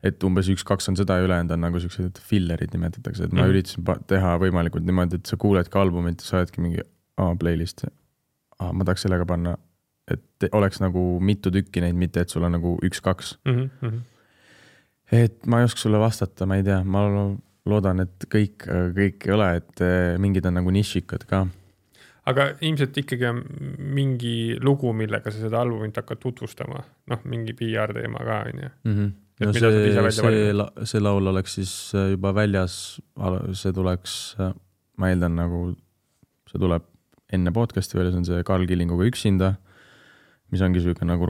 et umbes üks-kaks on seda ja ülejäänud on nagu siuksed filler'id nimetatakse, et ma Mhm. üritasin teha võimalikult niimoodi, et sa kuuledki albumit ja sa oledki mingi aa, playlist. aa, ma tahaks sellega panna, et oleks nagu mitu tükki neid, mitte et sul on nagu üks-kaks Mm -hmm. et ma ei oska sulle vastata, ma ei tea, ma lo- loodan, et kõik, kõik ei ole, et eh, mingid on nagu nišikad ka. Aga ilmselt ikkagi on mingi lugu, millega sa seda albumit hakkad tutvustama, noh, mingi PR teema ka no mida sa oled ise see, see valinud?, see laul oleks siis eh, juba väljas, see tuleks, ma eeldan nagu, see tuleb enne podcast'i välja, see on see Karl Killinguga Üksinda, mis ongi sihuke nagu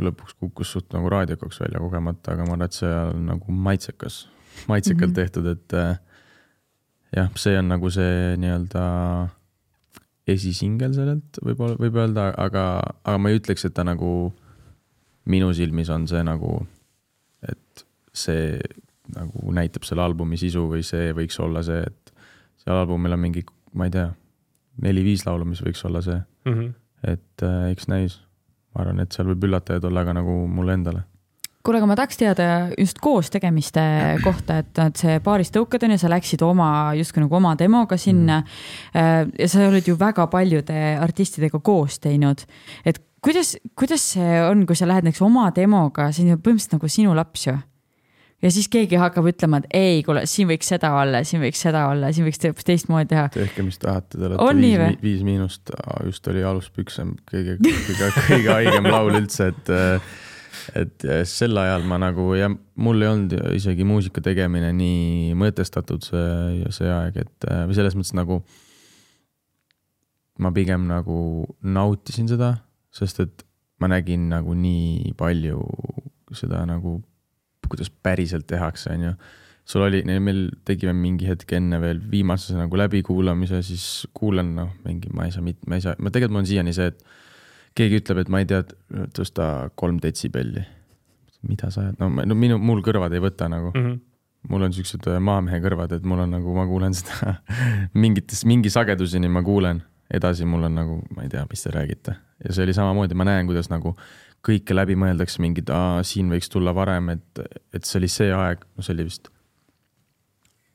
lõpuks kukkus suht nagu raadiokaks välja kogemata, aga ma arvan, et see on nagu maitsekas, maitsekalt mm Mhm. -hmm. tehtud, et äh, jah, see on nagu see nii-öelda esisingel sellelt võib-olla, võib öelda, aga, aga ma ei ütleks, et ta nagu minu silmis on see nagu, et see nagu näitab selle albumi sisu või see võiks olla see, et seal albumil on mingi, ma ei tea, neli-viis laulu, mis võiks olla see, Mm -hmm. et äh, eks näis. ma arvan, et seal võib üllatajaid olla ka nagu mulle endale. kuule, aga ma tahaks teada just koos tegemiste kohta, et, et see paaris ja sa läksid oma justkui nagu oma demoga sinna mm.. ja sa oled ju väga paljude artistidega koos teinud, et kuidas, kuidas see on, kui sa lähed näiteks oma demoga, see on ju põhimõtteliselt nagu sinu laps ju. ja siis keegi hakkab ütlema, et ei, kuule, siin võiks seda olla, siin võiks seda olla, siin võiks hoopis teistmoodi teha. tehke, mis tahate, te olete On viis, või? viis miinust, just oli aluspüksem, kõige, kõige, kõige haigem laul üldse, et et ja sel ajal ma nagu ja mul ei olnud isegi muusika tegemine nii mõtestatud see, see aeg, et äh, või selles mõttes nagu ma pigem nagu nautisin seda, sest et ma nägin nagu nii palju seda nagu, kuidas päriselt tehakse, onju sul oli, meil tegime mingi hetk enne veel viimase nagu läbikuulamise, siis kuulan, noh, mingi, ma ei saa, ma ei saa, ma tegelikult mul on siiani see, et keegi ütleb, et ma ei tea, tõsta kolm detsibelli. mida sa ajad, no, no minu, mul kõrvad ei võta nagu, Mm -hmm. mul on siuksed äh, maamehe kõrvad, et mul on nagu, ma kuulen seda mingites, mingi sageduseni ma kuulen, edasi mul on nagu, ma ei tea, mis te räägite. ja see oli samamoodi, ma näen, kuidas nagu kõike läbi mõeldakse, mingid, siin võiks tulla varem, et, et see oli see aeg, no see oli vist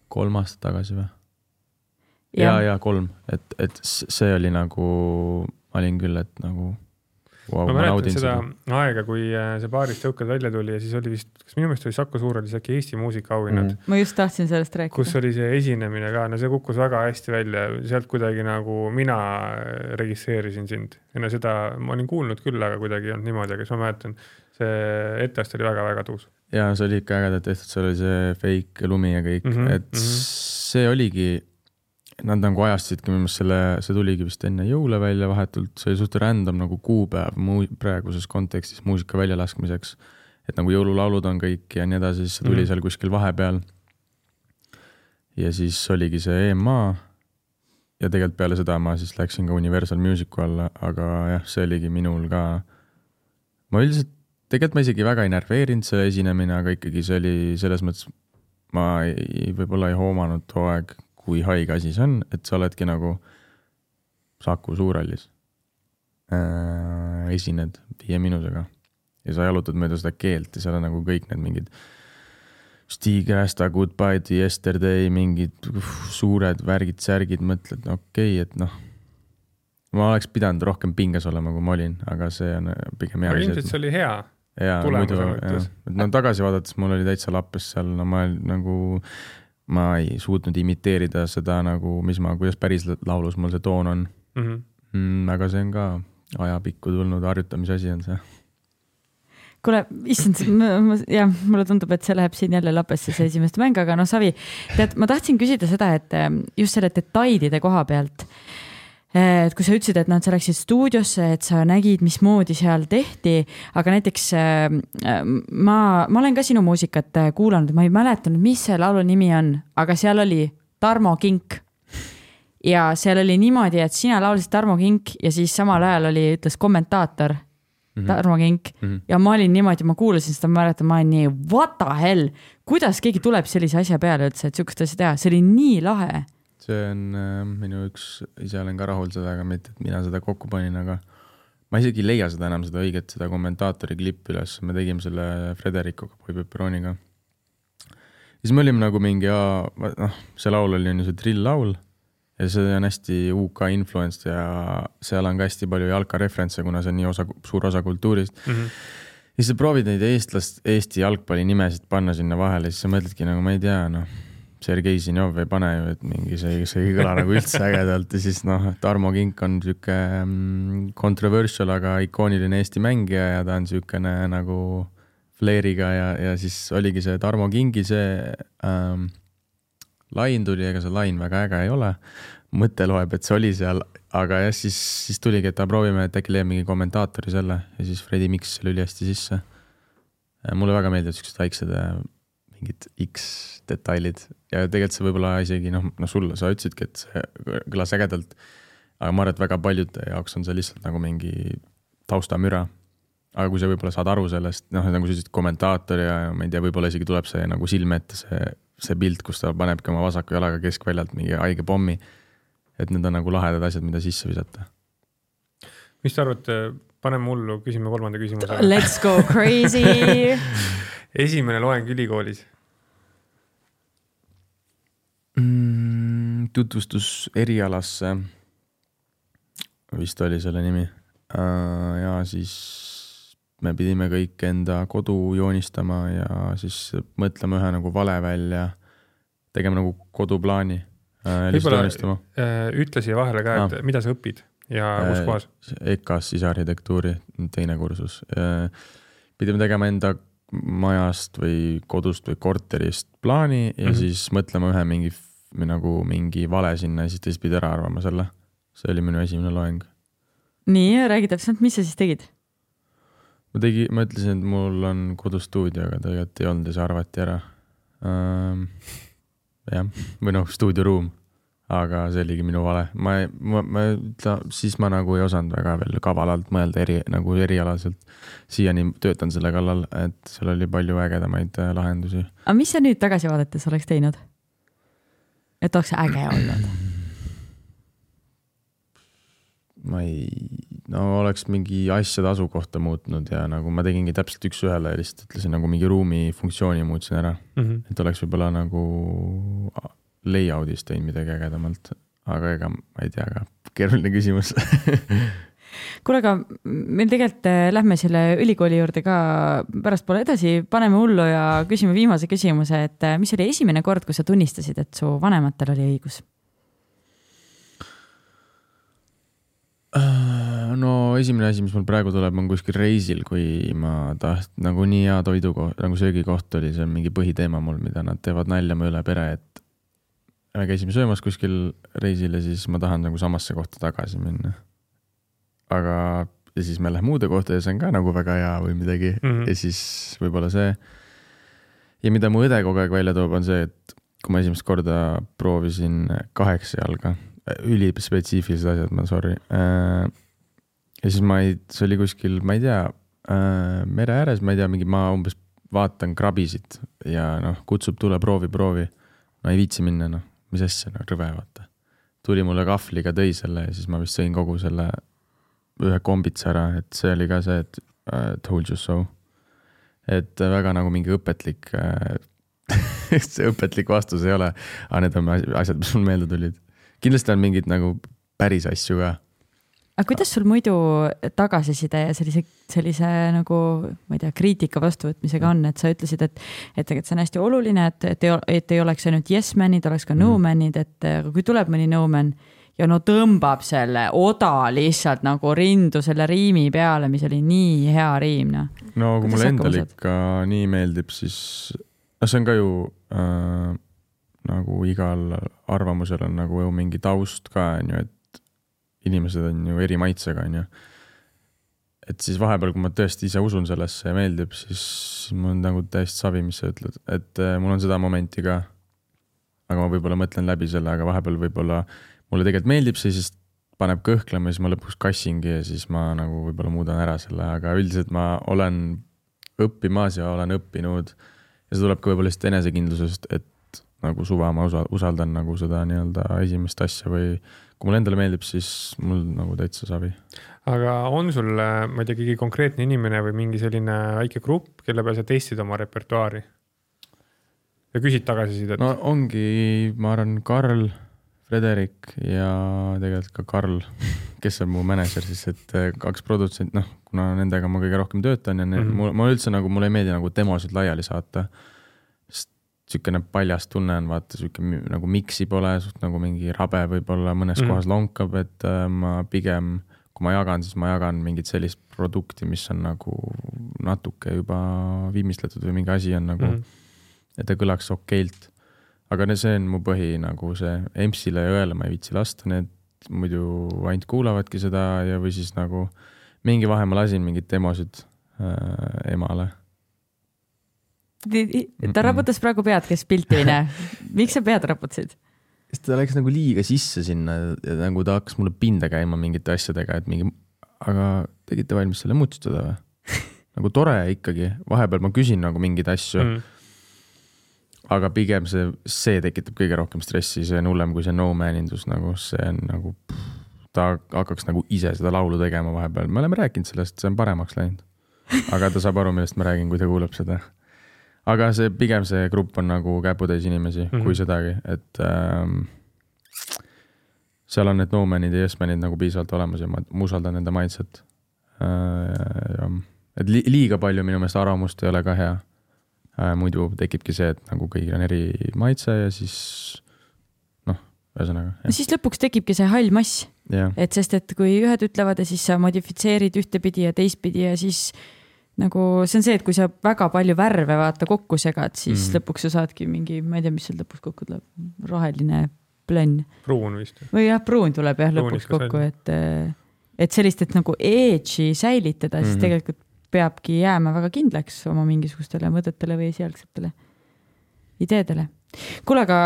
kolm aastat tagasi või? ja, ja kolm, et, et see oli nagu, ma olin küll, et nagu wow, ma mäletan seda, aega, kui äh, see paaris tõukad välja tuli ja siis oli vist, kas minu meelest oli Saku Suur oli see äkki Eesti muusikaauhinnad mm, -hmm. ma just tahtsin sellest rääkida. kus oli see esinemine ka, no see kukkus väga hästi välja, sealt kuidagi nagu mina registreerisin sind. enne seda ma olin kuulnud küll, aga kuidagi ei olnud niimoodi, aga siis ma mäletan, see etteaste oli väga-väga tuus. ja see oli ikka ägedalt tehtud, seal oli see fake lumi ja kõik mm, -hmm, et mm. -hmm. see oligi, nad nagu ajastasidki minu meelest selle, see tuligi vist enne jõule välja vahetult, see oli suht random nagu kuupäev muu-, praeguses kontekstis muusika väljalaskmiseks. et nagu jõululaulud on kõik ja nii edasi, siis see tuli mm seal kuskil vahepeal. ja siis oligi see EMA. ja tegelikult peale seda ma siis läksin ka Universal Musicu alla, aga jah, see oligi minul ka, ma üldiselt tegelikult ma isegi väga ei närveerinud see esinemine, aga ikkagi see oli selles mõttes, ma ei, võib-olla ei hoomanud too aeg, kui haige asi see on, et sa oledki nagu Saku Suurhallis äh,. esined viie minusega ja sa jalutad mööda seda keelt ja seal on nagu kõik need mingid Stig Rästa, Goodbye to Yesterday, mingid uff, suured värgid-särgid, mõtled, okei okay,, et noh, ma oleks pidanud rohkem pinges olema, kui ma olin, aga see on äh, pigem hea aga ilmselt see oli hea. jaa, muidu et no tagasi vaadates mul oli täitsa lappes seal, no ma nagu, ma ei suutnud imiteerida seda nagu, mis ma, kuidas päris laulus mul see toon on Mm -hmm. mm,. aga see on ka ajapikku tulnud harjutamise asi on see. kuule, issand, jah, mulle tundub, et see läheb siin jälle lapesse, see esimeste mäng, aga noh, Savi, tead, ma tahtsin küsida seda, et ähm, just selle detailide koha pealt. Et kui sa ütlesid, et noh, et sa läksid stuudiosse, et sa nägid, mismoodi seal tehti, aga näiteks äh, ma, ma olen ka sinu muusikat äh, kuulanud, ma ei mäleta nüüd, mis see laulu nimi on, aga seal oli Tarmo Kink ja seal oli niimoodi, et sina laulsid Tarmo Kink ja siis samal ajal oli, ütles kommentaator Mhm. Tarmo Kink mm -hmm. ja ma olin niimoodi, ma kuulasin seda, ma mäletan, ma olin nii what the hell, kuidas keegi tuleb sellise asja peale üldse, et sihukest asja teha, see oli nii lahe. See on äh, minu üks, ise olen ka rahul sellega, mitte et mina seda kokku panin, aga ma isegi ei leia seda enam, seda õiget, seda kommentaatori klippi üles, me tegime selle Fredericoga, Boy Pepperoniga. siis me olime nagu mingi, noh, see laul oli on ju see drill-laul ja see on hästi UK influenced ja seal on ka hästi palju jalka referentse, kuna see on nii osa, suur osa kultuurist. mm. -hmm. ja siis sa proovid neid eestlast, Eesti jalgpalli nimesid panna sinna vahele, siis sa mõtledki nagu ma ei tea, noh, Sergei Zinjov ei pane ju, et mingi see, see ei kõla nagu üldse ägedalt ja siis noh, Tarmo Kink on sihuke mm, controversial, aga ikooniline Eesti mängija ja ta on siukene nagu flair'iga ja, ja siis oligi see Tarmo Kingi see ähm, lain tuli, ega see lain väga äge ei ole. mõte loeb, et see oli seal, aga jah, siis, siis tuligi, et proovime, et äkki leiab mingi kommentaatori selle ja siis Fredi miks selle ülihästi sisse. mulle väga meeldivad siuksed väiksed äh, mingid X detailid ja tegelikult see võib-olla isegi noh, no sulle, sa ütlesidki, et see kõlas ägedalt. aga ma arvan, et väga paljude jaoks on see lihtsalt nagu mingi taustamüra. aga kui sa võib-olla saad aru sellest, noh, nagu sa ütlesid, kommentaator ja ma ei tea, võib-olla isegi tuleb see nagu silme ette see, see pilt, kus ta panebki oma vasaku jalaga keskväljalt mingi haige pommi. et need on nagu lahedad asjad, mida sisse visata. mis te arvate, paneme hullu, küsime kolmanda küsimuse. Let's go crazy. esimene loeng ülikoolis. Tutvustus erialasse, vist oli selle nimi. ja siis me pidime kõik enda kodu joonistama ja siis mõtlema ühe nagu vale välja, tegema nagu koduplaani. lihtsalt Võib-olla- joonistama. ütle siia vahele ka, et mida sa õpid ja kus Äh, kohas? EKA-s sisearhitektuuri teine kursus. pidime tegema enda majast või kodust või korterist plaani ja mm. -hmm. siis mõtlema ühe mingi või nagu mingi vale sinna ja siis teised pidid ära arvama selle. see oli minu esimene loeng. nii, räägi täpselt, mis sa siis tegid? ma tegi, ma ütlesin, et mul on kodustuudio, aga tegelikult ei olnud ja see arvati ära ähm,. jah, või noh, stuudioruum, aga see oligi minu vale, ma ei, ma, ma ütle, siis ma nagu ei osanud väga veel kavalalt mõelda eri, nagu erialaselt. siiani töötan selle kallal, et seal oli palju ägedamaid äh, lahendusi. aga mis sa nüüd tagasi vaadates oleks teinud? Et oleks äge olnud. ma ei, no oleks mingi asjade asukohta muutnud ja nagu ma tegingi täpselt üks-ühele ja lihtsalt ütlesin nagu mingi ruumi funktsiooni muutsin ära, et oleks võib-olla nagu layout'is teinud midagi ägedamalt, aga ega ma ei tea ka, keeruline küsimus kuule, aga meil tegelikult äh, lähme selle ülikooli juurde ka pärastpoole edasi, paneme hullu ja küsime viimase küsimuse, et äh, mis oli esimene kord, kui sa tunnistasid, et su vanematel oli õigus? no esimene asi, mis mul praegu tuleb, on kuskil reisil, kui ma taht-, nagu nii hea toidukoht, nagu söögikoht oli, see on mingi põhiteema mul, mida nad teevad nalja mu üle pere, et me käisime söömas kuskil reisil ja siis ma tahan nagu samasse kohta tagasi minna. aga, ja siis me läheme uude kohta ja see on ka nagu väga hea või midagi mm. -hmm. ja siis võib-olla see. ja mida mu õde kogu aeg välja toob, on see, et kui ma esimest korda proovisin kaheksa jalga, ülispetsiifilised asjad, ma sorry äh,. ja siis ma ei, see oli kuskil, ma ei tea äh,, mere ääres, ma ei tea, mingi ma umbes vaatan krabisid ja noh, kutsub tule proovi, proovi. no ei viitsi minna, noh, mis asja, no rõve vaata. tuli mulle kahvliga, tõi selle ja siis ma vist sõin kogu selle ühe kombitsa ära, et see oli ka see, et uh, told you so. et väga nagu mingi õpetlik uh, see õpetlik vastus ei ole, aga need on asjad, mis mul meelde tulid. kindlasti on mingeid nagu päris asju ka aga kuidas sul muidu tagasiside ja sellise, sellise nagu ma ei tea, kriitika vastuvõtmisega on, et sa ütlesid, et, et tegelikult see on hästi oluline, et, et ei, et ei oleks ainult yes man'id, oleks ka no Mhm. man'id, et kui tuleb mõni no man ja no tõmbab selle oda lihtsalt nagu rindu selle riimi peale, mis oli nii hea riim, noh. no kui mulle endale ikka nii meeldib, siis noh, see on ka ju äh, nagu igal arvamusel on nagu ju mingi taust ka, on ju, et inimesed on ju eri maitsega, on ju. et siis vahepeal, kui ma tõesti ise usun sellesse ja meeldib, siis mul on nagu täiesti savi, mis sa ütled, et äh, mul on seda momenti ka. aga ma võib-olla mõtlen läbi selle, aga vahepeal võib-olla mulle tegelikult meeldib see, siis paneb kõhklema ja siis ma lõpuks kassingi ja siis ma nagu võib-olla muudan ära selle, aga üldiselt ma olen õppimas ja olen õppinud. ja see tuleb ka võib-olla lihtsalt enesekindlusest, et nagu suva ma usa- usaldan nagu seda nii-öelda esimest asja või kui mulle endale meeldib, siis mul nagu täitsa savi. aga on sul, ma ei tea, keegi konkreetne inimene või mingi selline väike grupp, kelle peal sa testid oma repertuaari? ja küsid tagasisidet no ongi, ma arvan, Karl, Frederik ja tegelikult ka Karl, kes on mu mänedžer siis, et eh, kaks produtsenti, noh, kuna nendega ma kõige rohkem töötan ja mm Mhm. -hmm. mul, mulle üldse nagu, mulle ei meeldi nagu demosid laiali saata. sest niisugune paljas tunne on, vaata, mi- nagu miksi pole, suht nagu mingi rabe võib-olla mõnes mm. kohas lonkab, et äh, ma pigem, kui ma jagan, siis ma jagan mingit sellist produkti, mis on nagu natuke juba viimistletud või mingi asi on nagu mm. -hmm. et ta kõlaks okeilt. Aga no see on mu põhi nagu see, EMS-ile ja õele ma ei viitsi lasta, need muidu ainult kuulavadki seda ja, või siis nagu mingi vahe ma lasin mingeid demosid äh, emale ta raputas praegu pead, kes pilti ei näe. miks sa pead raputasid? siis ta läks nagu liiga sisse sinna ja nagu ta hakkas mulle pinda käima mingite asjadega, et mingi, aga tegite valmis selle mutistada või? nagu tore ikkagi, vahepeal ma küsin nagu mingeid asju Mm. Aga pigem see, see tekitab kõige rohkem stressi, see on hullem kui see no man indus nagu, see on nagu, ta hakkaks nagu ise seda laulu tegema vahepeal, me oleme rääkinud sellest, see on paremaks läinud. aga ta saab aru, millest ma räägin, kui ta kuulab seda. aga see pigem see grupp on nagu käputäis inimesi mm, Mhm. -hmm. kui sedagi, et ähm, seal on need no man'id ja yes man'id nagu piisavalt olemas ja ma, ma usaldan nende mindset äh,. et li, liiga palju minu meelest arvamust ei ole ka hea. Muidu tekibki see, et nagu kõigil on eri maitse ja siis noh, ühesõnaga no siis lõpuks tekibki see hall mass et sest, et kui ühed ütlevad ja siis sa modifitseerid ühtepidi ja teistpidi ja siis nagu see on see, et kui sa väga palju värve vaata kokku segad, siis mm. Mhm. lõpuks sa saadki mingi, ma ei tea, mis seal lõpuks kokku tuleb, roheline plönn pruun vist. või jah, pruun tuleb jah lõpuks Pruunikas kokku, et, et sellist, et nagu edge'i säilitada mm, -hmm. siis Mhm. tegelikult peabki jääma väga kindlaks oma mingisugustele mõtetele või esialgsetele ideedele. kuule, aga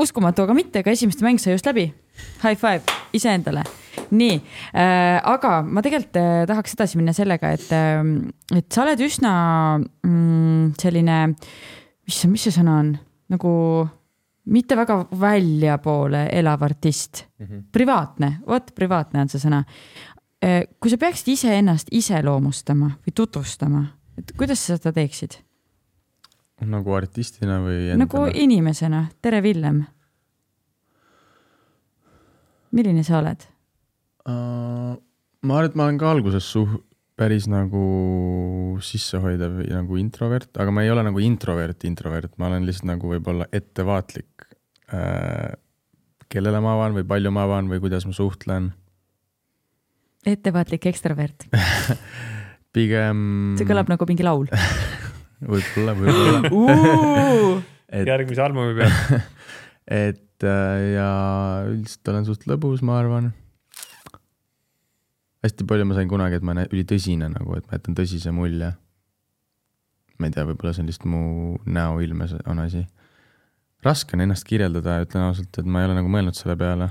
uskumatu, aga mitte, aga esimeste mäng sai just läbi. High five iseendale. nii äh,, aga ma tegelikult äh, tahaks edasi minna sellega, et äh,, et sa oled üsna mm, selline, mis, mis see sõna on, nagu mitte väga väljapoole elav artist mm, -hmm. privaatne, vot privaatne on see sõna. Kui sa peaksid iseennast iseloomustama või tutvustama, et kuidas sa seda teeksid? nagu artistina või nagu inimesena, tere Villem. milline sa oled? uh,? ma arvan, et ma olen ka alguses suh-, päris nagu sissehoidev või nagu introvert, aga ma ei ole nagu introvert, introvert, ma olen lihtsalt nagu võib-olla ettevaatlik uh,. kellele ma avan või palju ma avan või kuidas ma suhtlen. Ettevaatlik ekstravert, pigem. see kõlab nagu mingi laul võib-olla, võib-olla. uh!. et, järgmise albumi peal. et äh, ja üldiselt olen suht lõbus, ma arvan. hästi palju ma sain kunagi, et ma olen ülitõsine nagu, et ma jätan tõsise mulje. ma ei tea, võib-olla see on lihtsalt mu näoilmes on asi. raske on ennast kirjeldada, ütlen ausalt, et ma ei ole nagu mõelnud selle peale.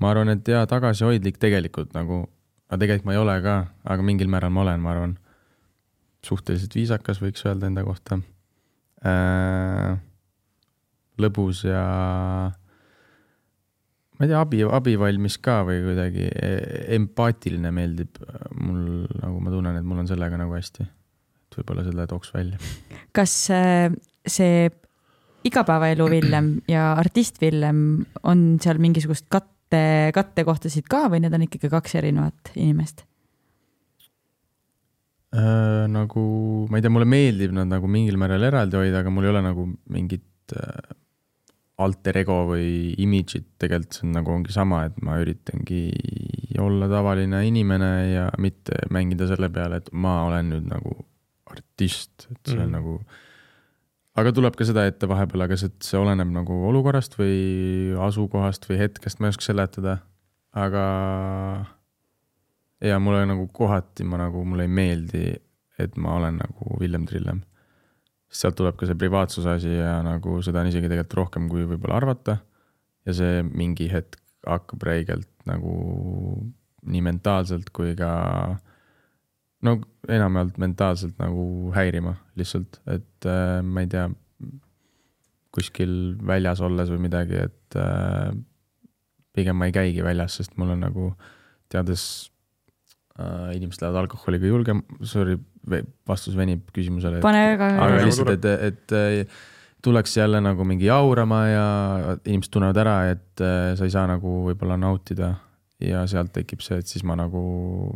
Ma arvan, et jaa, tagasihoidlik tegelikult nagu, aga tegelikult ma ei ole ka, aga mingil määral ma olen, ma arvan. suhteliselt viisakas, võiks öelda enda kohta äh,. lõbus ja ma ei tea, abi, abivalmis ka või kuidagi e- empaatiline meeldib mul, nagu ma tunnen, et mul on sellega nagu hästi. et võib-olla selle tooks välja. kas äh, see igapäevaelu Villem ja artist Villem on seal mingisugust katte, kattekohtasid ka või need on ikkagi kaks erinevat inimest? Äh, nagu ma ei tea, mulle meeldib nad nagu mingil määral eraldi hoida, aga mul ei ole nagu mingit äh, alter ego või image'it tegelikult see on nagu ongi sama, et ma üritangi olla tavaline inimene ja mitte mängida selle peale, et ma olen nüüd nagu artist, et see on Mhm. nagu. Aga tuleb ka seda ette vahepeal, aga see, see oleneb nagu olukorrast või asukohast või hetkest, ma ei oska seletada, aga. ja mulle nagu kohati ma nagu, mulle ei meeldi, et ma olen nagu Villem Trillem sealt tuleb ka see privaatsuse asi ja nagu seda on isegi tegelikult rohkem, kui võib-olla arvata. ja see mingi hetk hakkab räigelt nagu nii mentaalselt kui ka no enamjaolt mentaalselt nagu häirima lihtsalt, et äh, ma ei tea, kuskil väljas olles või midagi, et äh, pigem ma ei käigi väljas, sest mul on nagu teades äh, inimesed lähevad alkoholiga julgem, sorry, vastus venib küsimusele. pane väga aga lihtsalt, et, et äh, tuleks jälle nagu mingi jaurama ja inimesed tunnevad ära, et äh, sa ei saa nagu võib-olla nautida ja sealt tekib see, et siis ma nagu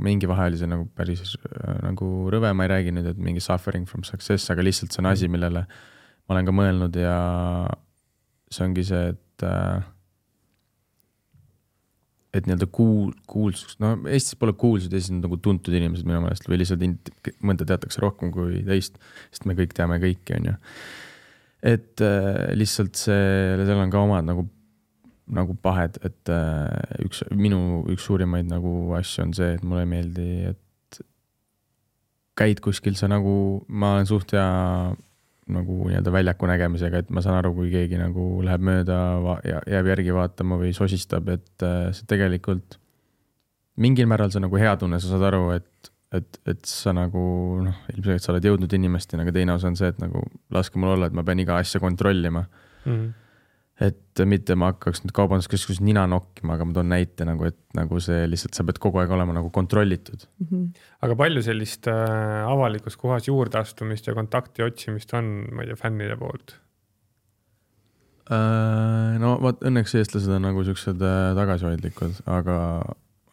mingi vahe oli see nagu päris äh, nagu rõve, ma ei räägi nüüd, et mingi suffering from success, aga lihtsalt see on asi, millele ma olen ka mõelnud ja see ongi see, et äh, et nii-öelda kuul-, kuulsus, no Eestis pole kuulsad, Eestis on nagu tuntud inimesed minu meelest või lihtsalt int- mõnda teatakse rohkem kui teist, sest me kõik teame kõiki, on ju. et äh, lihtsalt see, seal on ka omad nagu, nagu pahed, et äh, üks, minu üks suurimaid nagu asju on see, et mulle ei meeldi, et käid kuskil, sa nagu, ma olen suht hea nagu nii-öelda väljaku nägemisega, et ma saan aru, kui keegi nagu läheb mööda ja jääb järgi vaatama või sosistab, et äh, see tegelikult mingil määral see on nagu hea tunne, sa saad aru, et, et, et sa nagu noh, ilmselgelt sa oled jõudnud inimesteni, aga teine osa on see, et nagu laske mul olla, et ma pean iga asja kontrollima. Mhm. Et mitte ma hakkaks nüüd kaubanduskeskuses nina nokkima, aga ma toon näite nagu, et nagu see lihtsalt, sa pead kogu aeg olema nagu kontrollitud. aga palju sellist äh, avalikus kohas juurdeastumist ja kontakti otsimist on, ma ei tea, fännide poolt? Äh, no vot, õnneks eestlased on nagu siuksed äh, tagasihoidlikud, aga,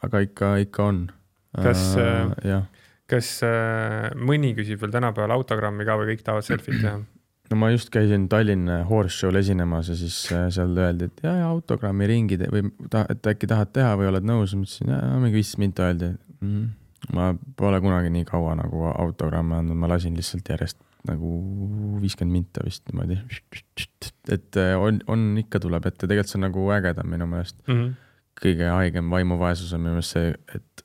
aga ikka, ikka on. Kas, äh, jah, kas äh, mõni küsib veel tänapäeval autogrammi ka või kõik tahavad selfit teha? No ma just käisin Tallinna Horse Show'l esinemas ja siis äh, seal öeldi, et ja, ja autogrammi ringid või ta, et äkki tahad teha või oled nõus, ma ütlesin, ja, mingi viisteist minta öeldi mm,. ma pole kunagi nii kaua nagu autogramme andnud, ma lasin lihtsalt järjest nagu viiskümmend minta vist niimoodi. et äh, on, on ikka tuleb ette, tegelikult see on nagu ägedam minu meelest. Mm -hmm. kõige haigem vaimuvaesus on minu meelest see, et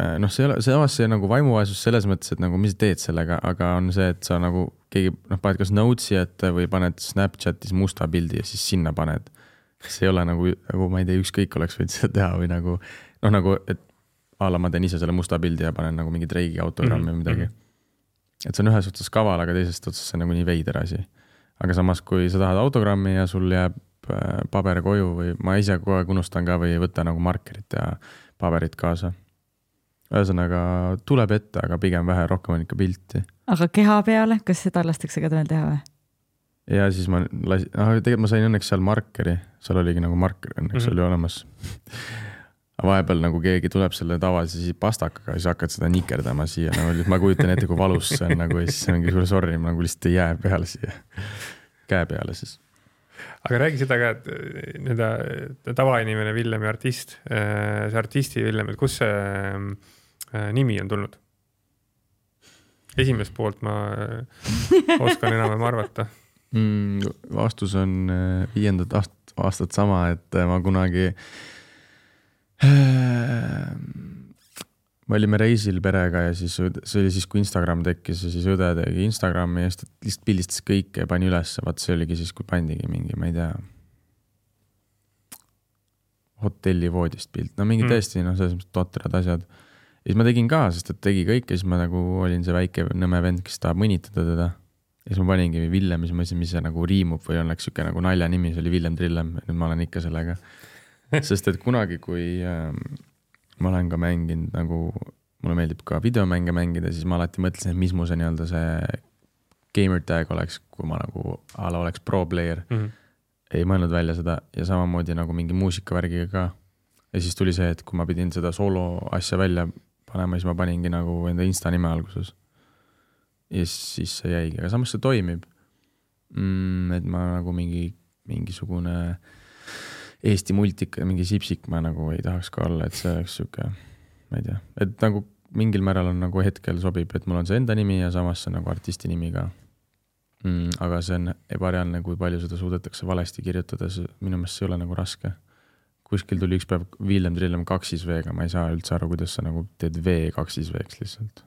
äh, noh, see ei ole, samas see nagu vaimuvaesus selles mõttes, et nagu mis sa teed sellega, aga on see, et sa nagu keegi noh, paned kas notes'i ette või paned Snapchatis musta pildi ja siis sinna paned. see ei ole nagu, nagu ma ei tea, ükskõik oleks võinud seda teha või nagu noh, nagu et a la ma teen ise selle musta pildi ja panen nagu mingi Drake'i autogrammi Mhm, või midagi mhm. et see on ühes otsas kaval, aga teisest otsast see on nagu nii veider asi. aga samas, kui sa tahad autogrammi ja sul jääb äh, paber koju või ma ise kogu aeg unustan ka või ei võta nagu markerit ja paberit kaasa. Ühesõnaga tuleb ette, aga pigem vähe, rohkem on ikka pilti. aga keha peale, kas seda lastakse ka teil teha või? ja siis ma lasin, noh tegelikult ma sain õnneks seal markeri, seal oligi nagu marker õnneks mm. -hmm. oli olemas aga vahepeal nagu keegi tuleb selle tavalise pastakaga ja siis hakkad seda nikerdama siia nagu, ma kujutan ette, kui valus see on nagu ja siis ongi sulle sorry, ma nagu lihtsalt ei jää peale siia, käe peale siis. aga räägi seda ka, et äh, nii-öelda tavainimene Villem ja artist, see artisti Villem, et kust see äh, nimi on tulnud? esimest poolt ma äh, oskan enam-vähem arvata. mm,? vastus on äh, viiendat aast- aastat sama, et äh, ma kunagi me olime reisil perega ja siis see oli siis, kui Instagram tekkis ja siis õde tegi Instagrami ja siis ta lihtsalt pildistas kõike ja pani ülesse, vaat see oligi siis, kui pandigi mingi, ma ei tea. hotellivoodist pilt, no mingi mm. tõesti noh, selles mõttes totrad asjad. Ja siis ma tegin ka, sest et tegi kõike, siis ma nagu olin see väike nõme vend, kes tahab mõnitada teda. ja siis ma paningi Villem siis ma mõtlesin, mis see nagu riimub või oleks sihuke nagu naljanimi, see oli Villem Trillem, nüüd ma olen ikka sellega. sest et kunagi, kui äh, ma olen ka mänginud nagu, mulle meeldib ka videomänge mängida, siis ma alati mõtlesin, et mis mu see nii-öelda see gamer tag oleks, kui ma nagu a la oleks pro player Mm -hmm. ei mõelnud välja seda ja samamoodi nagu mingi muusikavärgiga ka. ja siis tuli see, et kui ma pidin seda soolo asja välja panema, siis ma paningi nagu enda insta nime alguses. ja siis see jäigi, aga samas see toimib mm,. et ma nagu mingi mingisugune Eesti multika, mingi sipsik ma nagu ei tahaks ka olla, et see oleks sihuke, ma ei tea, et nagu mingil määral on nagu hetkel sobib, et mul on see enda nimi ja samas see on nagu artisti nimi ka mm,. aga see on ebareaalne, kui palju seda suudetakse valesti kirjutada, see minu meelest see ei ole nagu raske. Kuskil tuli üks päev Villem Trillem kaksis V-ga, ma ei saa üldse aru, kuidas sa nagu teed V kaksis V-ks lihtsalt.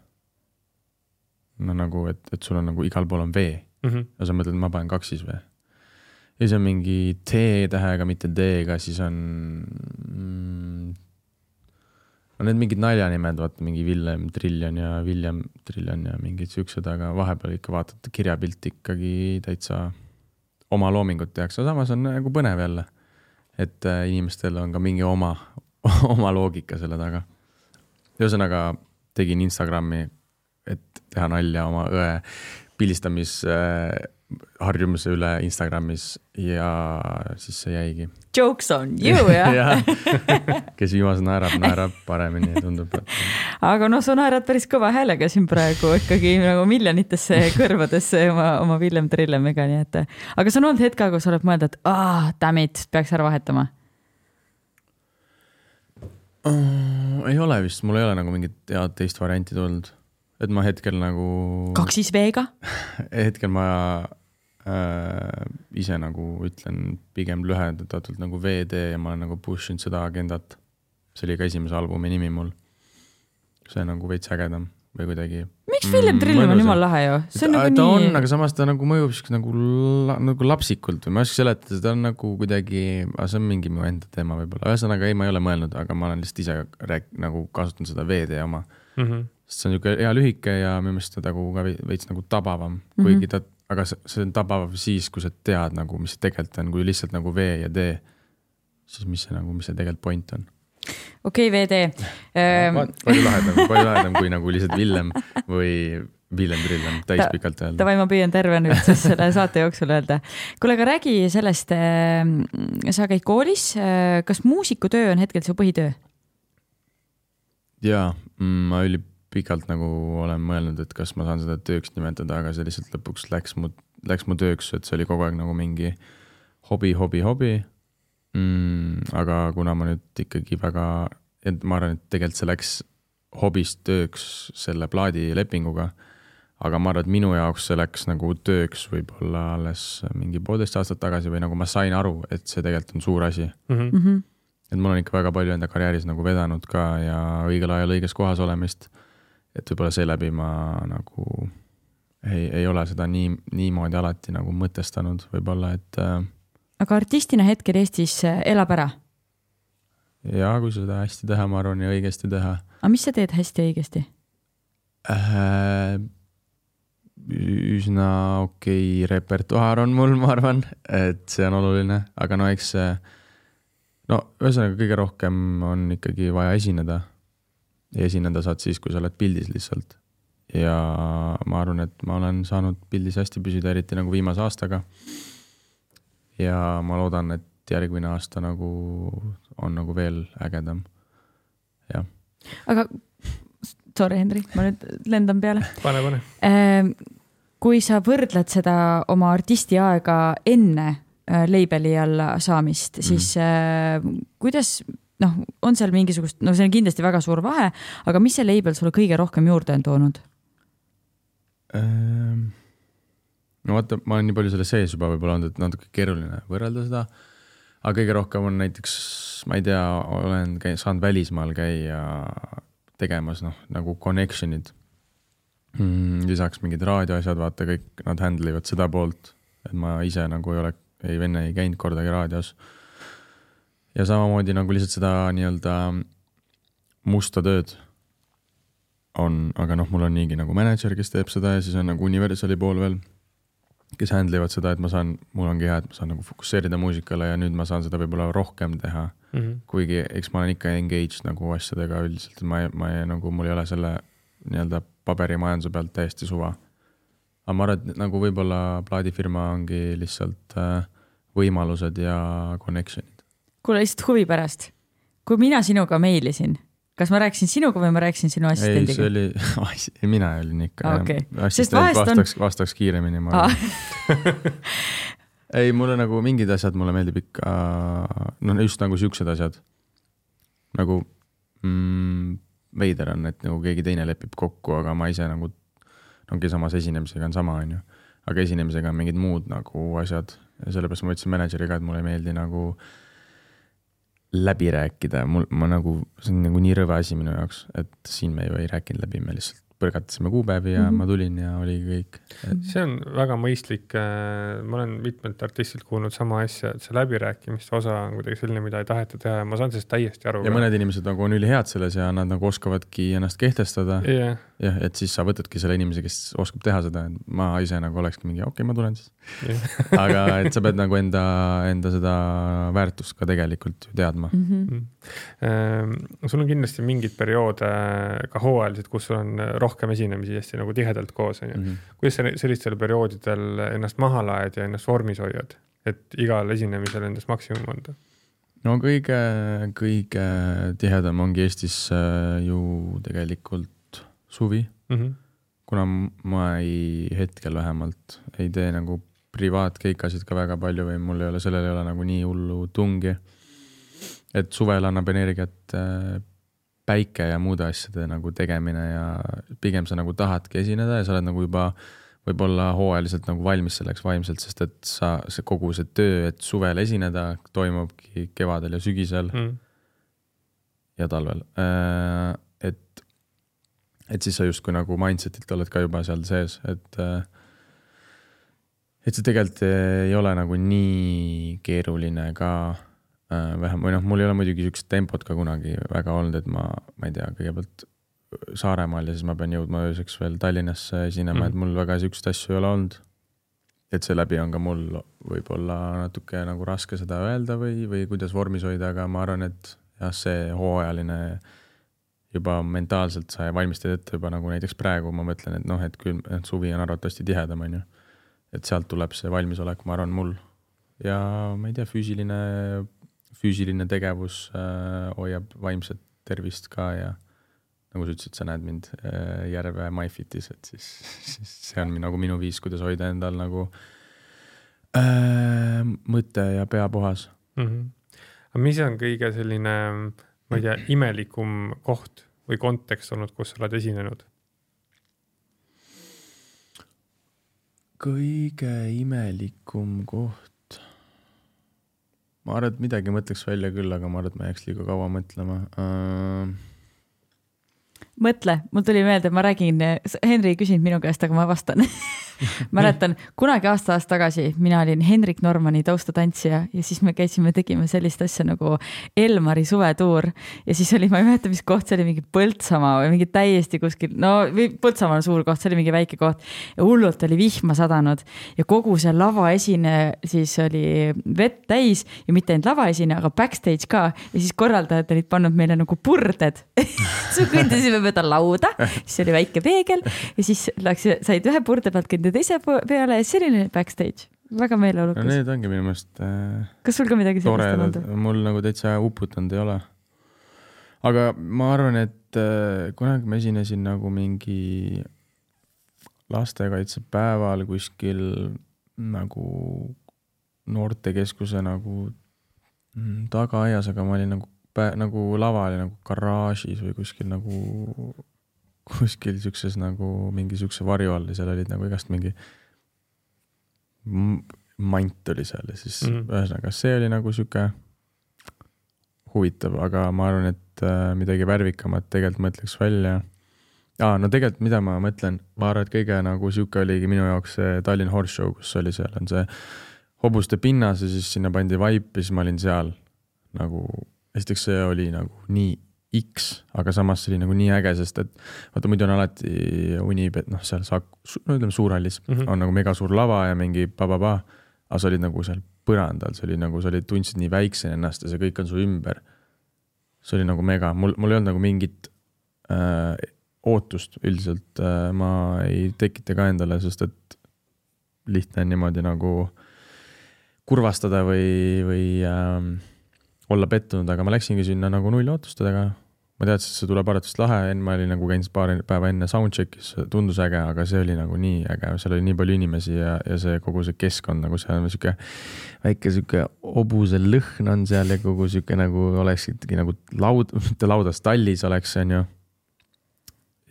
no nagu, et, et sul on nagu igal pool on V mm. -hmm. ja sa mõtled, ma panen kaksis V. ja siis on mingi T-tähega, mitte D-ga, siis on mm,. no need mingid naljanimed, vaata mingi Villem Triljon ja William Triljon ja mingid siuksed, aga vahepeal ikka vaatad kirjapilti ikkagi täitsa oma loomingut tehakse, samas on nagu põnev jälle. Et äh, inimestel on ka mingi oma, oma loogika selle taga. ühesõnaga tegin Instagrami, et teha nalja oma õe pildistamisharjumuse üle Instagramis ja siis see jäigi. Jokes on you jah. kes viimase naerab, naerab paremini, tundub, et aga noh, sa naerad päris kõva häälega siin praegu ikkagi nagu miljonitesse kõrvadesse oma, oma Villem Trillemiga, nii et. aga see on olnud hetk aega, kus sa oled mõelnud, et aa, damn it, peaks ära vahetama. oh, ei ole vist, mul ei ole nagu mingit head teist varianti tulnud. et ma hetkel nagu, kaksis V-ga. hetkel ma äh, ise nagu ütlen pigem lühendatult nagu VD ja ma olen nagu push inud seda agendat. see oli ka esimese albumi nimi mul. see on nagu veits ägedam või kuidagi miks Villem Mm, Trillem on jumala lahe ju, see on ta, nagu ta on, nii. aga samas ta nagu mõjub siukse nagu, nagu lapsikult või ma ei oska seletada, ta on nagu kuidagi, see on mingi mu enda teema võib-olla, ühesõnaga ei, ma ei ole mõelnud, aga ma olen lihtsalt ise rääk-, nagu kasutanud seda VD oma. Mm -hmm. sest see on niisugune hea lühike ja minu meelest ta nagu ka vei- veits nagu tabavam mm. -hmm. kuigi ta, aga see, on tabav siis, kui sa tead nagu, mis see tegelikult on, kui lihtsalt nagu V ja D, siis mis see nagu, mis see tegelikult point on okei, VD. Ehm, palju lahedam, palju lahedam kui nagu lihtsalt Villem või Villem Trillem täispikalt öelda. Davai, ma püüan terve nüüd siis selle saate jooksul öelda. kuule, aga räägi sellest, sa käid koolis, kas muusikutöö on hetkel su põhitöö? jaa, ma ülipikalt nagu olen mõelnud, et kas ma saan seda tööks nimetada, aga see lihtsalt lõpuks läks mu, läks mu tööks, et see oli kogu aeg nagu mingi hobi, hobi, hobi mm,. aga kuna ma nüüd ikkagi väga, et ma arvan, et tegelikult see läks hobist tööks selle plaadilepinguga, aga ma arvan, et minu jaoks see läks nagu tööks võib-olla alles mingi poolteist aastat tagasi või nagu ma sain aru, et see tegelikult on suur asi. Mm -hmm. et mul on ikka väga palju enda karjääris nagu vedanud ka ja õigel ajal õiges kohas olemist. Et võib-olla seeläbi ma nagu ei, ei ole seda nii, niimoodi alati nagu mõtestanud võib-olla, et äh, aga artistina hetkel Eestis äh, elab ära, ja kui seda hästi teha, ma arvan, ja õigesti teha aga mis sa teed hästi ja õigesti? äh,. üsna okei repertuaar on mul, ma arvan, et see on oluline, aga no eks see, no ühesõnaga kõige rohkem on ikkagi vaja esineda. Ja esineda saad siis, kui sa oled pildis lihtsalt. ja ma arvan, et ma olen saanud pildis hästi püsida, eriti nagu viimase aastaga. ja ma loodan, et järgmine aasta nagu on nagu veel ägedam. aga sorry, Henri, ma nüüd lendan peale. pane, pane. Ehm, kui sa võrdled seda oma artistiaega enne äh, label'i alla saamist, siis äh, kuidas noh, on seal mingisugust, no see on kindlasti väga suur vahe, aga mis see label sulle kõige rohkem juurde on toonud? Ehm, no vaata, ma olen nii palju selle sees juba võib-olla olnud, et natuke keeruline võrrelda seda. aga kõige rohkem on näiteks, ma ei tea, olen käi-, saanud välismaal käia tegemas noh, nagu connection'id mm,. lisaks mingid raadioasjad, vaata kõik nad handle ivad seda poolt, et ma ise nagu ei ole, ei enne ei käinud kordagi raadios. Ja samamoodi nagu lihtsalt seda nii-öelda musta tööd on, aga noh, mul on niigi nagu mänedžer, kes teeb seda ja siis on nagu Universali pool veel, kes handle ivad seda, et ma saan, mul ongi hea, et ma saan nagu fokusseerida muusikale ja nüüd ma saan seda võib-olla rohkem teha. Mm -hmm. kuigi eks ma olen ikka engaged nagu asjadega üldiselt, ma ei, ma ei nagu, mul ei ole selle nii-öelda paberimajanduse pealt täiesti suva. aga ma arvan, et nagu võib-olla plaadifirma ongi lihtsalt äh, võimalused ja connection'id. Kuule lihtsalt huvi pärast, kui mina sinuga meilisin, kas ma rääkisin sinuga või ma rääkisin sinu ei, see assistendiga? oli, mina olin ikka jah. Sest assistent vahest on- vastaks, vastaks kiiremini, ma arvan. ei, mulle nagu mingid asjad mulle meeldib ikka, noh just nagu siuksed asjad. nagu mm, veider on, et nagu keegi teine lepib kokku, aga ma ise nagu, ongi samas esinemisega on sama, onju. aga esinemisega on mingid muud nagu asjad ja sellepärast ma ütlesin mänedžeriga, et mulle ei meeldi nagu läbi rääkida, mul, ma nagu, see on nagu nii rõve asi minu jaoks, et siin me ju ei rääkinud läbi, me lihtsalt põrgatasime kuupäevi ja mm. -hmm. ma tulin ja oligi kõik. see on väga mõistlik, ma olen mitmelt artistilt kuulnud sama asja, et see läbirääkimiste osa on kuidagi selline, mida ei taheta teha ja ma saan sellest täiesti aru. ja mõned inimesed nagu on ülihead selles ja nad nagu oskavadki ennast kehtestada. jah, jah, et siis sa võtadki selle inimese, kes oskab teha seda, ma ise nagu olekski mingi, okei okay,, ma tulen siis. aga et sa pead nagu enda, enda seda väärtust ka tegelikult ju teadma. Mhm. Ehm, sul on kindlasti mingeid perioode ka hooajaliselt, kus sul on rohkem esinemisi hästi nagu tihedalt koos, onju. Mhm. kuidas sa sellistel perioodidel ennast maha laed ja ennast vormis hoiad, et igal esinemisel endast maksimum anda? no kõige, kõige tihedam ongi Eestis äh, ju tegelikult suvi, Mhm. kuna m- ma ei, hetkel vähemalt ei tee nagu privaatkeikasid ka väga palju või mul ei ole, sellel ei ole nagu nii hullu tungi. et suvel annab energiat äh, päike ja muude asjade nagu tegemine ja pigem sa nagu tahadki esineda ja sa oled nagu juba võib-olla hooajaliselt nagu valmis selleks vaimselt, sest et sa, see kogu see töö, et suvel esineda, toimubki kevadel ja sügisel Mm. ja talvel. et, et siis sa justkui nagu mindset'ilt oled ka juba seal sees, et, et see tegelikult ei ole nagu nii keeruline ka äh, vähem, või noh, mul ei ole muidugi siukest tempot ka kunagi väga olnud, et ma, ma ei tea, kõigepealt Saaremaal ja siis ma pean jõudma ööseks veel Tallinnasse esinema mm, -hmm. et mul väga siukseid asju ei ole olnud. et seeläbi on ka mul võib-olla natuke nagu raske seda öelda või, või kuidas vormis hoida, aga ma arvan, et jah, see hooajaline juba mentaalselt sa valmistad ette juba nagu näiteks praegu ma mõtlen, et noh, et küll et suvi on arvatavasti tihedam, onju. et sealt tuleb see valmisolek, ma arvan, mul. ja ma ei tea, füüsiline, füüsiline tegevus äh, hoiab vaimset tervist ka ja nagu sa ütlesid, sa näed mind äh, Järve MyFitis, et siis, siis see on nagu minu viis, kuidas hoida endal nagu äh, mõte ja pea puhas Mm -hmm. aga mis on kõige selline, ma ei tea, imelikum koht või kontekst olnud, kus sa oled esinenud? kõige imelikum koht. ma arvan, et midagi mõtleks välja küll, aga ma arvan, et ma jääks liiga kaua mõtlema uh,. mõtle, mul tuli meelde, ma räägin, Henri ei küsinud minu käest, aga ma vastan. mäletan kunagi aasta aasta tagasi mina olin Hendrik Normani taustatantsija ja siis me käisime, tegime sellist asja nagu Elmari suvetuur. Ja siis oli, ma ei mäleta, mis koht see oli, mingi Põltsamaa või mingi täiesti kuskil, no Põltsamaa on suur koht, see oli mingi väike koht. Ja hullult oli vihma sadanud ja kogu see lavaesine siis oli vett täis ja mitte ainult lavaesine, aga backstage ka. Ja siis korraldajad olid pannud meile nagu purded. Siis me kõndisime mööda lauda, siis oli väike peegel ja siis läks, said ühe purde pealt kõndida teise po- peale selline backstage, väga meeleolukas. need ongi minu meelest uh, kas sul ka midagi sellist on olnud?, mul nagu täitsa uputanud ei ole. aga ma arvan, et uh, kunagi ma esinesin nagu mingi lastekaitsepäeval kuskil nagu noortekeskuse nagu mm, tagaaias, aga ma olin nagu, nagu lava oli nagu garaažis või kuskil nagu, kuskil siukses nagu mingi siukse varju all ja seal olid nagu igast mingi mant oli seal ja siis mm. Mhm. ühesõnaga see oli nagu sihuke huvitav, aga ma arvan, et äh, midagi värvikamat tegelikult mõtleks välja aa, no tegelikult, mida ma mõtlen, ma arvan, et kõige nagu sihuke oligi minu jaoks see Tallinn Horse Show, kus oli seal on see hobuste pinnas ja siis sinna pandi vaip ja siis ma olin seal nagu, esiteks see oli nagu nii X, aga samas see oli nagu nii äge, sest et vaata muidu on alati Unibet, noh, seal saab, no ütleme Suurhallis mm. -hmm. on nagu megasuur lava ja mingi pa-pa-pa, aga sa olid nagu seal põrandal, see oli nagu, sa olid, tundsid nii väiksena ennast ja see kõik on su ümber. see oli nagu mega, mul, mul ei olnud nagu mingit äh, ootust üldiselt äh,, ma ei tekita ka endale, sest et lihtne on niimoodi nagu kurvastada või, või äh, olla pettunud, aga ma läksingi sinna nagu nullootustega. Ma teadsin, et see tuleb arvatavasti lahe, enne ma olin nagu käinud paar päeva enne soundcheck'is, tundus äge, aga see oli nagu nii äge, seal oli nii palju inimesi ja, ja see kogu see keskkond nagu seal on sihuke väike sihuke hobuse lõhn on seal ja kogu sihuke nagu oleksidki nagu laud, mitte laudas, tallis oleks, on ju.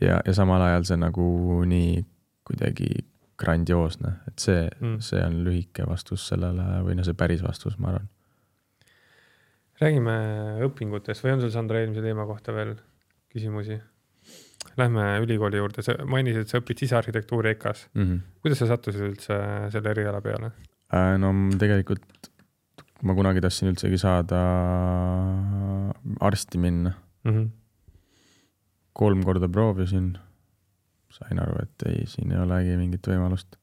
ja, ja samal ajal see nagu nii kuidagi grandioosne, et see mm., see on lühike vastus sellele või no see päris vastus, ma arvan räägime õpingutest või on sul, Sandra, eelmise teema kohta veel küsimusi? Lähme ülikooli juurde, sa mainisid, et sa õpid sisearhitektuuri EKA-s mm. -hmm. kuidas sa sattusid üldse selle eriala peale äh,? no tegelikult ma kunagi tahtsin üldsegi saada arsti minna mm. -hmm. kolm korda proovisin, sain aru, et ei, siin ei olegi mingit võimalust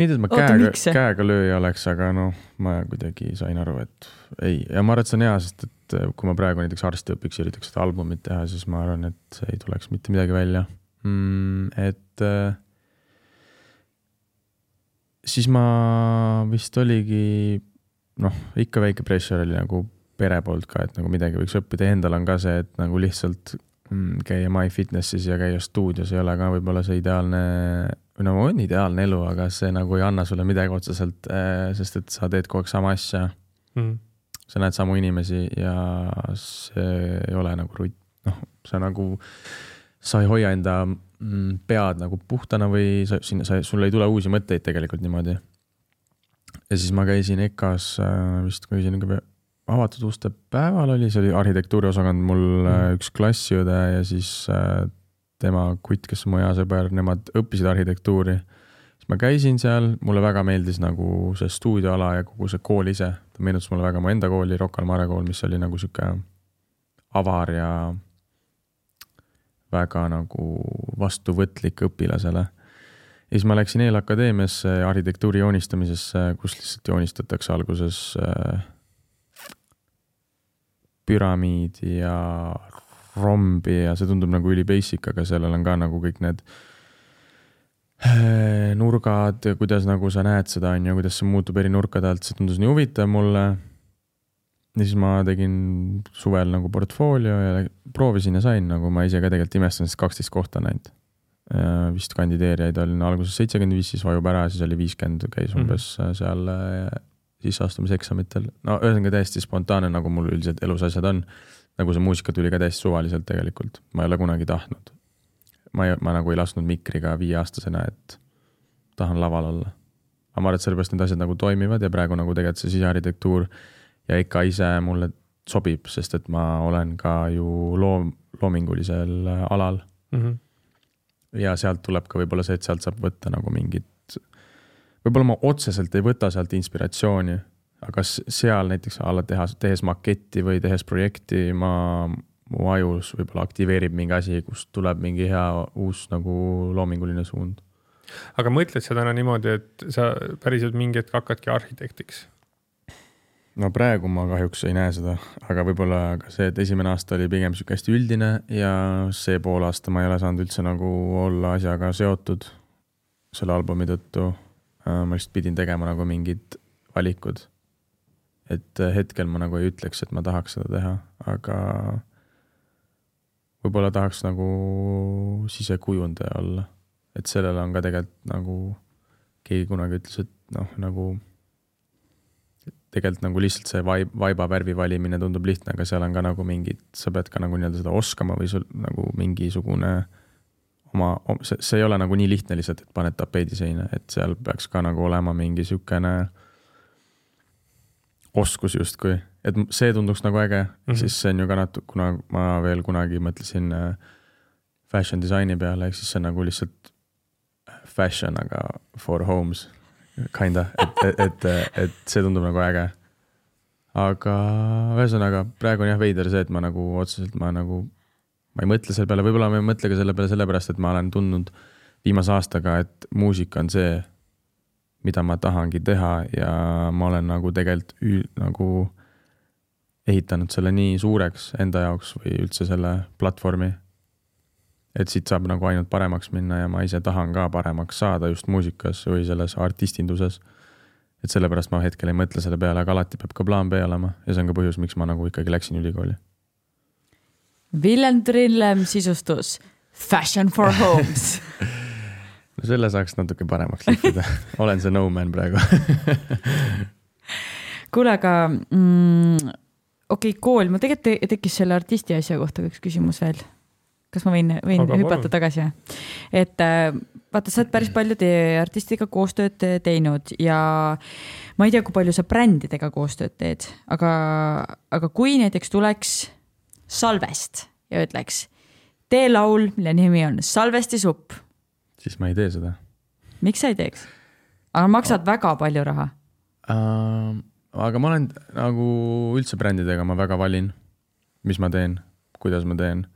mitte, et ma Oota, käega, käega lööja oleks, aga noh, ma kuidagi sain aru, et ei, ja ma arvan, et see on hea, sest et äh, kui ma praegu näiteks arsti õpiks ja üritaks seda albumit teha, siis ma arvan, et ei tuleks mitte midagi välja. Mm,. et äh, siis ma vist oligi noh, ikka väike pressure oli nagu pere poolt ka, et nagu midagi võiks õppida. Endal on ka see, et nagu lihtsalt käia MyFitnesse'is ja käia stuudios ei ole ka võib-olla see ideaalne või no on ideaalne elu, aga see nagu ei anna sulle midagi otseselt, äh, sest et sa teed kogu aeg sama asja mm.. sa näed samu inimesi ja see ei ole nagu rutt, noh, sa nagu, sa ei hoia enda mm, pead nagu puhtana või sa, sinna, sa, sul ei tule uusi mõtteid tegelikult niimoodi. ja siis ma käisin EKA-s äh, vist, käisin avatud uste päeval oli, see oli arhitektuuriosakond mul mm. üks klassiõde ja siis tema kutt, kes on mu hea sõber, nemad õppisid arhitektuuri. siis ma käisin seal, mulle väga meeldis nagu see stuudioala ja kogu see kool ise, ta meenutas mulle väga mu enda kooli, Rocca al Mare kool, mis oli nagu sihuke avar ja väga nagu vastuvõtlik õpilasele. ja siis ma läksin Eelakadeemiasse arhitektuuri joonistamisesse, kus lihtsalt joonistatakse alguses äh, püramiidi ja rombi ja see tundub nagu üli basic, aga sellel on ka nagu kõik need äh, nurgad kuidas nagu sa näed seda, on ju, kuidas see muutub eri nurkade alt, see tundus nii huvitav mulle. ja siis ma tegin suvel nagu portfoolio ja proovisin ja sain, nagu ma ise ka tegelikult imestan, sest kaksteist kohta on ainult. Äh, vist kandideerijaid oli alguses seitsekümmend viis, siis vajub ära, siis oli viiskümmend, käis mhm. umbes mm -hmm. seal sisseastumiseksamitel. no ühesõnaga täiesti spontaanne, nagu mul üldiselt elus asjad on nagu see muusika tuli ka täiesti suvaliselt tegelikult, ma ei ole kunagi tahtnud. ma ei, ma nagu ei lasknud mikriga viieaastasena, et tahan laval olla. aga ma arvan, et sellepärast need asjad nagu toimivad ja praegu nagu tegelikult see sisearhitektuur ja ikka ise mulle sobib, sest et ma olen ka ju loom, loomingulisel alal mm. -hmm. ja sealt tuleb ka võib-olla see, et sealt saab võtta nagu mingit, võib-olla ma otseselt ei võta sealt inspiratsiooni aga kas seal näiteks alla teha, tehes maketti või tehes projekti, ma, mu ajus võib-olla aktiveerib mingi asi, kust tuleb mingi hea uus nagu loominguline suund. aga mõtled sa täna niimoodi, et sa päriselt mingi hetk hakkadki arhitektiks? no praegu ma kahjuks ei näe seda, aga võib-olla ka see, et esimene aasta oli pigem sihuke hästi üldine ja see pool aasta ma ei ole saanud üldse nagu olla asjaga seotud selle albumi tõttu. Ma lihtsalt pidin tegema nagu mingid valikud et äh, hetkel ma nagu ei ütleks, et ma tahaks seda teha, aga võib-olla tahaks nagu sisekujundaja olla. et sellele on ka tegelikult nagu, keegi kunagi ütles, et noh, nagu tegelikult nagu lihtsalt see vaib, vaiba värvi valimine tundub lihtne, aga seal on ka nagu mingid, sa pead ka nagu nii-öelda seda oskama või sul nagu mingisugune oma, see, see ei ole nagu nii lihtne lihtsalt, et paned tapeedi seina, et seal peaks ka nagu olema mingi äh, oskus justkui, et see tunduks nagu äge mm, -hmm. siis see on ju ka natuke, kuna ma veel kunagi mõtlesin äh, fashion disaini peale, ehk siis see on nagu lihtsalt fashion, aga for homes, kinda, et, et, et, et see tundub nagu äge. aga ühesõnaga, praegu on jah veider see, et ma nagu otseselt ma nagu, ma ei mõtle selle peale, võib-olla ma ei mõtle ka selle peale sellepärast, et ma olen tundnud viimase aastaga, et muusika on see mida ma tahangi teha ja ma olen nagu tegelikult nagu ehitanud selle nii suureks enda jaoks või üldse selle platvormi. et siit saab nagu ainult paremaks minna ja ma ise tahan ka paremaks saada just muusikas või selles artistinduses. et sellepärast ma hetkel ei mõtle selle peale, aga alati peab ka plaan B olema ja see on ka põhjus, miks ma nagu ikkagi läksin ülikooli Villem Trillem sisustus Fashion for homes no selle saaks natuke paremaks lihvida olen see no man praegu kuule, aga mm, okei okay,, kool, mul tegelikult te tekkis selle artisti asja kohta üks küsimus veel. kas ma võin, võin aga hüpata palun. tagasi? et äh, vaata, sa oled päris paljude artistidega koostööd teinud ja ma ei tea, kui palju sa brändidega koostööd teed, aga, aga kui näiteks tuleks Salvest ja ütleks, tee laul, mille nimi on Salvesti supp. siis ma ei tee seda. miks sa ei teeks? aga maksad oh. väga palju raha uh,. aga ma olen nagu üldse brändidega ma väga valin, mis ma teen, kuidas ma teen.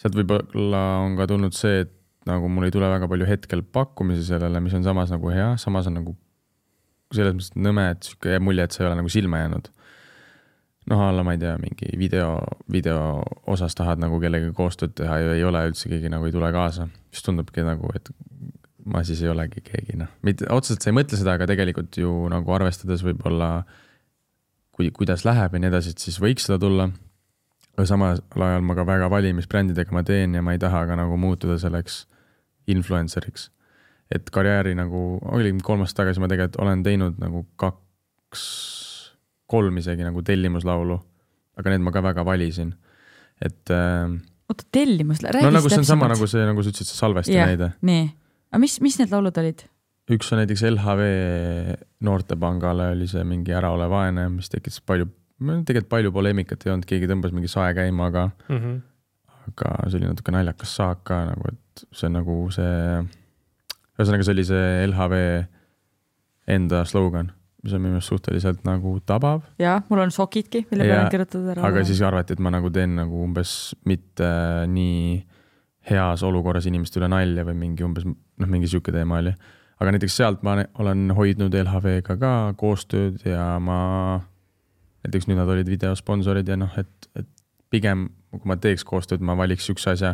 sealt võib-olla on ka tulnud see, et nagu mul ei tule väga palju hetkel pakkumisi sellele, mis on samas nagu hea, samas on nagu selles mõttes nõme, et sihuke jääb mulje, et see ei ole nagu silma jäänud. Noh, alla ma ei tea, mingi video, video osas tahad nagu kellegagi koostööd teha ja ei ole üldse keegi nagu ei tule kaasa, siis tundubki nagu, et ma siis ei olegi keegi noh, mitte otseselt sa ei mõtle seda, aga tegelikult ju nagu arvestades võib-olla kui, kuidas läheb ja nii edasi, et siis võiks seda tulla. Aga samal ajal ma ka väga valin, mis brändidega ma teen ja ma ei taha ka nagu muutuda selleks influencer'iks. et karjääri nagu, oli kolm aastat tagasi ma tegelikult olen teinud nagu kaks, kolm isegi nagu tellimuslaulu, aga need ma ka väga valisin, et äh,. oota, tellimus, räägi no nagu see on sama nagu see, nagu sa ütlesid, see salvesti yeah, näide. nii, aga mis, mis need laulud olid? üks on näiteks LHV Noortepangale oli see mingi Ära ole vaene, mis tekitas palju tegelikult palju poleemikat ei olnud, keegi tõmbas mingi sae käima, aga mm, -hmm. aga see oli natuke naljakas saak ka nagu, et see on nagu see, ühesõnaga, see oli see LHV enda slogan, mis on minu meelest suhteliselt nagu tabav. jah, mul on sokidki, mille peale on kirjutatud ära. aga siis arvati, et ma nagu teen nagu umbes mitte nii heas olukorras inimeste üle nalja või mingi umbes noh, mingi sihuke teema oli. aga näiteks sealt ma olen hoidnud LHV-ga ka koostööd ja ma näiteks nüüd nad olid videosponsorid ja noh, et, et pigem kui ma teeks koostööd, ma valiks sihukese asja,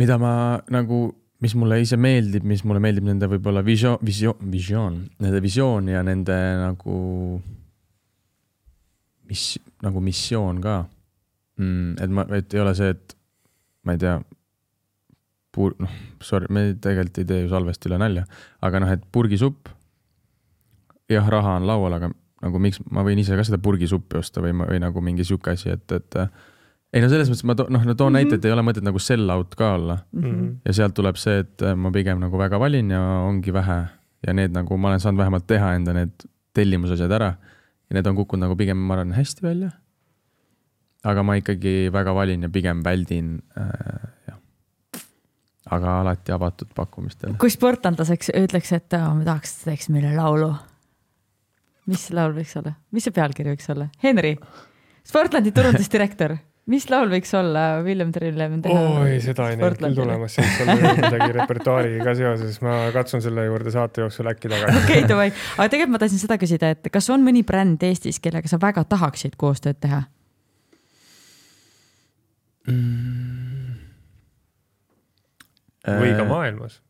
mida ma nagu, mis mulle ise meeldib, mis mulle meeldib nende võib-olla visioon, visioon, visioon, nende visioon ja nende nagu mis, nagu missioon ka mm,. et ma, et ei ole see, et ma ei tea, pur-, noh, sorry, me tegelikult ei tee ju salvest üle nalja, aga noh, et purgisupp, jah, raha on laual, aga nagu miks ma võin ise ka seda purgisuppi osta või, või nagu mingi sihuke asi, et, et ei no selles mõttes ma to, noh, no toon mm -hmm. näite, et ei ole mõtet nagu sell out ka olla mm. -hmm. ja sealt tuleb see, et ma pigem nagu väga valin ja ongi vähe ja need nagu ma olen saanud vähemalt teha enda need tellimusasjad ära ja need on kukkunud nagu pigem, ma arvan, hästi välja. aga ma ikkagi väga valin ja pigem väldin äh, aga alati avatud pakkumistel. kui sportlandlaseks ütleks, et oh, ma tahaks, et teeks meile laulu mis laul võiks olla, mis see pealkiri võiks olla? Henri, Sportlandi turundusdirektor, mis laul võiks olla Villem Trillem teha? oi, seda ei näinud küll tulemas, võiks olla midagi repertuaariga seoses, ma katsun selle juurde saate jooksul äkki tagasi. okei davai, aga tegelikult ma tahtsin seda küsida, et kas on mõni bränd Eestis, kellega sa väga tahaksid koostööd teha mm.? või ka maailmas?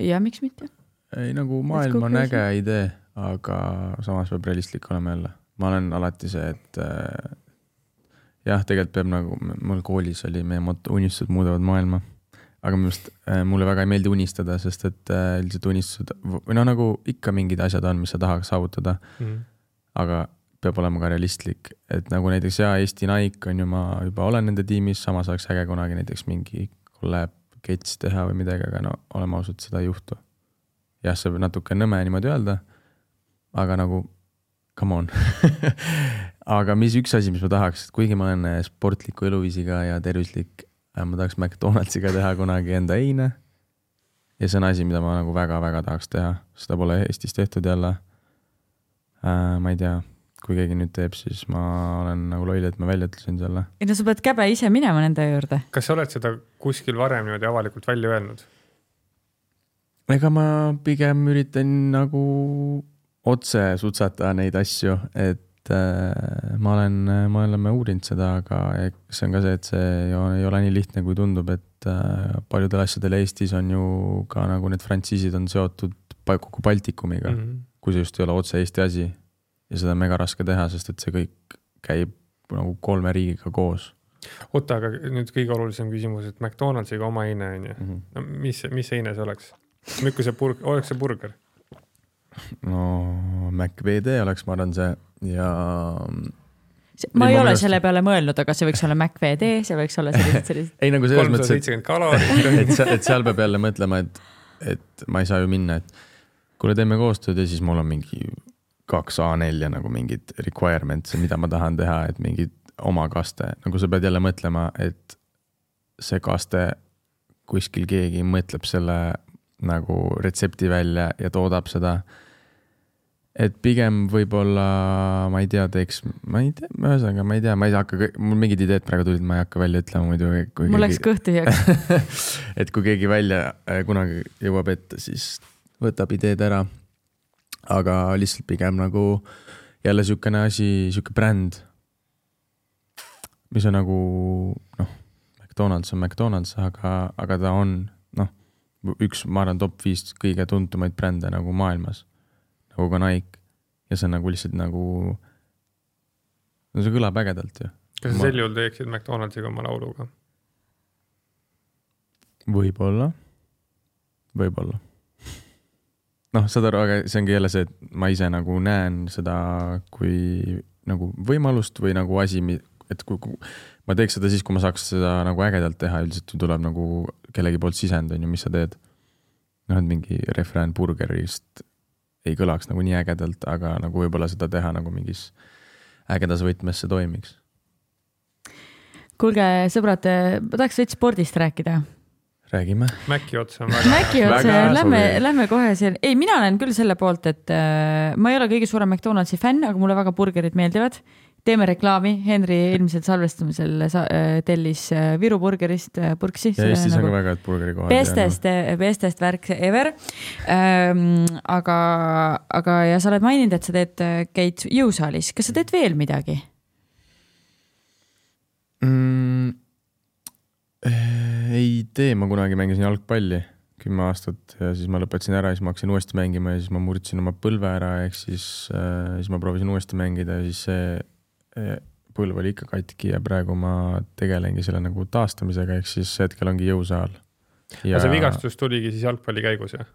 ja miks mitte? ei, nagu maailm on äge idee aga samas peab realistlik olema jälle. ma olen alati see, et äh, jah, tegelikult peab nagu, mul koolis oli meie moto unistused muudavad maailma. aga minu arust äh, mulle väga ei meeldi unistada, sest et äh, üldiselt unistused või noh, nagu ikka mingid asjad on, mis sa tahaks saavutada mm. -hmm. aga peab olema ka realistlik, et nagu näiteks jaa, Eesti Nike on ju, ma juba olen nende tiimis, samas oleks äge kunagi näiteks mingi kolläb kets teha või midagi, aga no oleme ausad, seda ei juhtu. jah, see natuke nõme niimoodi öelda aga nagu come on aga mis üks asi, mis ma tahaks, kuigi ma olen äh, sportliku eluviisiga ja tervislik, äh, ma tahaks McDonaldsiga teha kunagi enda eine. ja see on asi, mida ma nagu väga-väga tahaks teha, seda pole Eestis tehtud jälle äh,. ma ei tea, kui keegi nüüd teeb, siis ma olen nagu loll, et ma välja ütlesin selle. ei no sa pead käbe ise minema nende juurde. kas sa oled seda kuskil varem niimoodi avalikult välja öelnud? ega ma pigem üritan nagu otse sutsata neid asju, et äh, ma olen, me oleme uurinud seda, aga eks see on ka see, et see ei ole nii lihtne, kui tundub, et äh, paljudel asjadel Eestis on ju ka nagu need frantsiisid on seotud kogu Baltikumiga mm, -hmm. kui see just ei ole otse Eesti asi. ja seda on mega raske teha, sest et see kõik käib nagu kolme riigiga koos. oota, aga nüüd kõige olulisem küsimus, et McDonaldsiga oma heine on ju, Mhm. no mis, mis heine see oleks? milline see burg, oleks see burger? No MacVD oleks, ma arvan, see ja ma Ei, ei ole minu selle peale mõelnud, aga see võiks olla MacVD, see võiks olla sellised, sellised. ei nagu selles mõttes, et et seal, et seal peab jälle mõtlema, et, et ma ei saa ju minna, et kuule, teeme koostööd ja siis mul on mingi kaks A4-ja nagu mingid requirements'e, mida ma tahan teha, et mingid oma kaste, nagu sa pead jälle mõtlema, et see kaste, kuskil keegi mõtleb selle nagu retsepti välja ja toodab seda. Et pigem võib-olla, ma ei tea, teeks, ma ei tea, ühesõnaga ma ei tea, ma ei hakka, mul mingid ideed praegu tulid, ma ei hakka välja ütlema muidu. mul läks kõht tühjaks. et kui keegi välja äh, kunagi jõuab ette, siis võtab ideed ära. aga lihtsalt pigem nagu jälle sihukene asi, sihuke bränd, mis on nagu noh, McDonalds on McDonalds, aga, aga ta on noh, üks, ma arvan, top viis kõige tuntumaid brände nagu maailmas, nagu ka Nike ja see on nagu lihtsalt nagu, no see kõlab ägedalt ju. kas sa sel juhul teeksid McDonaldsiga oma lauluga? võib-olla, võib-olla. noh, saad aru, aga see ongi jälle see, et ma ise nagu näen seda kui nagu võimalust või nagu asi, et kui, kui ma teeks seda siis, kui ma saaks seda nagu ägedalt teha, üldiselt ju tuleb nagu kellegi poolt sisend on ju, mis sa teed. noh, et mingi refrään burgerist ei kõlaks nagu nii ägedalt, aga nagu võib-olla seda teha nagu mingis ägedas võtmes see toimiks. kuulge, sõbrad, ma tahaks veits spordist rääkida. räägime. Maci otsa on väga Mäki otsa Väga ja lähme lähme kohe siin, ei, mina olen küll selle poolt, et äh, ma ei ole kõige suurem McDonaldsi fänn, aga mulle väga burgerid meeldivad. Teeme reklaami, Henri eelmisel salvestamisel sa, äh, tellis äh, Viru burgerist äh, purksi. ja Eestis on ka väga head burgerikohad. Bestest, bestest värk ever ähm,. aga, aga ja sa oled maininud, et sa teed, käid jõusaalis, kas sa teed veel midagi? mm,? ei tee, ma kunagi mängisin jalgpalli kümme aastat ja siis ma lõpetasin ära siis ma hakkasin uuesti mängima ja siis ma murdsin oma põlve ära, ehk siis äh,, siis ma proovisin uuesti mängida ja siis see äh, põlv oli ikka katki ja praegu ma tegelengi selle nagu taastamisega, ehk siis hetkel ongi jõusaal. aga see vigastus tuligi siis jalgpalli käigus jah?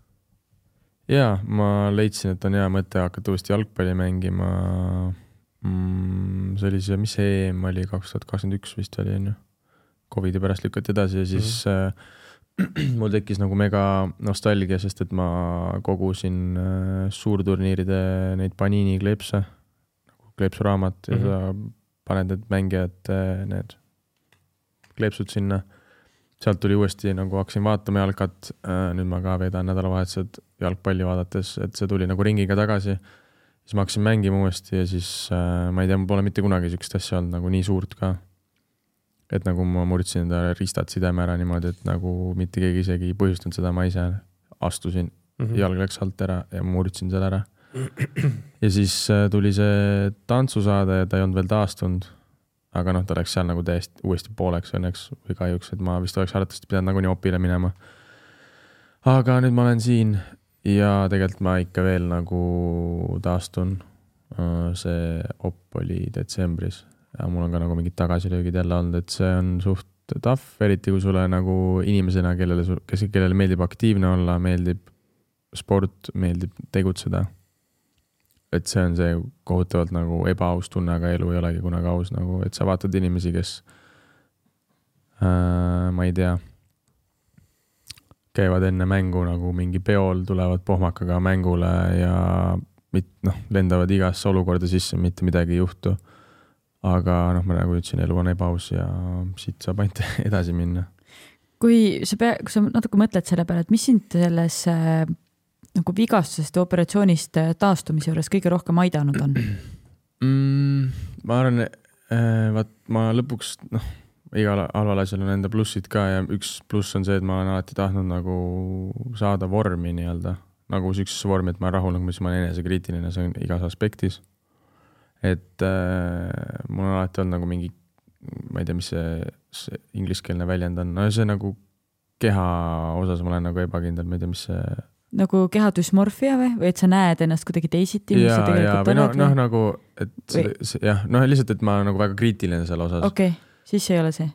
jaa, ma leidsin, et on hea mõte hakata uuesti jalgpalli mängima mm,. see oli see, mis see EM oli, kaks tuhat kakskümmend üks vist oli, onju. Covidi pärast lükati edasi ja siis mm -hmm. äh, mul tekkis nagu mega nostalgia, sest et ma kogusin äh, suurturniiride neid Panini kleepse, kleepsuraamat ja mm Mhm. -hmm. sa paned need mängijate need kleepsud sinna sealt tuli uuesti nagu hakkasin vaatama jalkat, nüüd ma ka veedan nädalavahetused jalgpalli vaadates, et see tuli nagu ringiga tagasi. siis ma hakkasin mängima uuesti ja siis äh, ma ei tea, mul pole mitte kunagi siukest asja olnud nagu nii suurt ka. et nagu ma murdsin enda ristad sideme ära niimoodi, et nagu mitte keegi isegi ei põhjustanud seda, ma ise astusin Mhm. mm, -hmm. jalg läks alt ära ja murdsin selle ära. Ja siis äh, tuli see tantsusaade ja ta ei olnud veel taastunud aga noh, ta läks seal nagu täiesti uuesti pooleks õnneks või kahjuks, et ma vist oleks arvatavasti pidanud nagunii opile minema. aga nüüd ma olen siin ja tegelikult ma ikka veel nagu taastun. see op oli detsembris ja mul on ka nagu mingid tagasilöögid jälle olnud, et see on suht tough, eriti kui sulle nagu inimesena, kellele, kes, kellele meeldib aktiivne olla, meeldib sport, meeldib tegutseda et see on see kohutavalt nagu ebaaus tunne, aga elu ei olegi kunagi aus nagu, et sa vaatad inimesi, kes äh,, ma ei tea, käivad enne mängu nagu mingi peol, tulevad pohmakaga mängule ja mit-, noh, lendavad igasse olukorda sisse, mitte midagi ei juhtu. aga noh, ma nagu ütlesin, elu on ebaaus ja siit saab ainult edasi minna. kui sa pea, kui sa natuke mõtled selle peale, et mis sind selles äh, nagu vigastusest ja operatsioonist äh, taastumise juures kõige rohkem aidanud on? mm,? ma arvan, vaat ma lõpuks noh, igal halval asjal on enda plussid ka ja üks pluss on see, et ma olen alati tahtnud nagu saada vormi nii-öelda nagu siuksesse vormi, et ma olen rahul, ütlesin, ma olen enesekriitiline, see on igas aspektis. et äh, mul on alati olnud nagu mingi, ma ei tea, mis see, see ingliskeelne väljend on, no see nagu keha osas ma olen nagu ebakindel, ma ei tea, mis see nagu kehadüsmorfia või, või et sa näed ennast kuidagi teisiti, mis sa tegelikult noh, oled noh nagu, et jah, noh, lihtsalt, et ma olen nagu väga kriitiline selle osas okay.. okei, siis see ei ole see.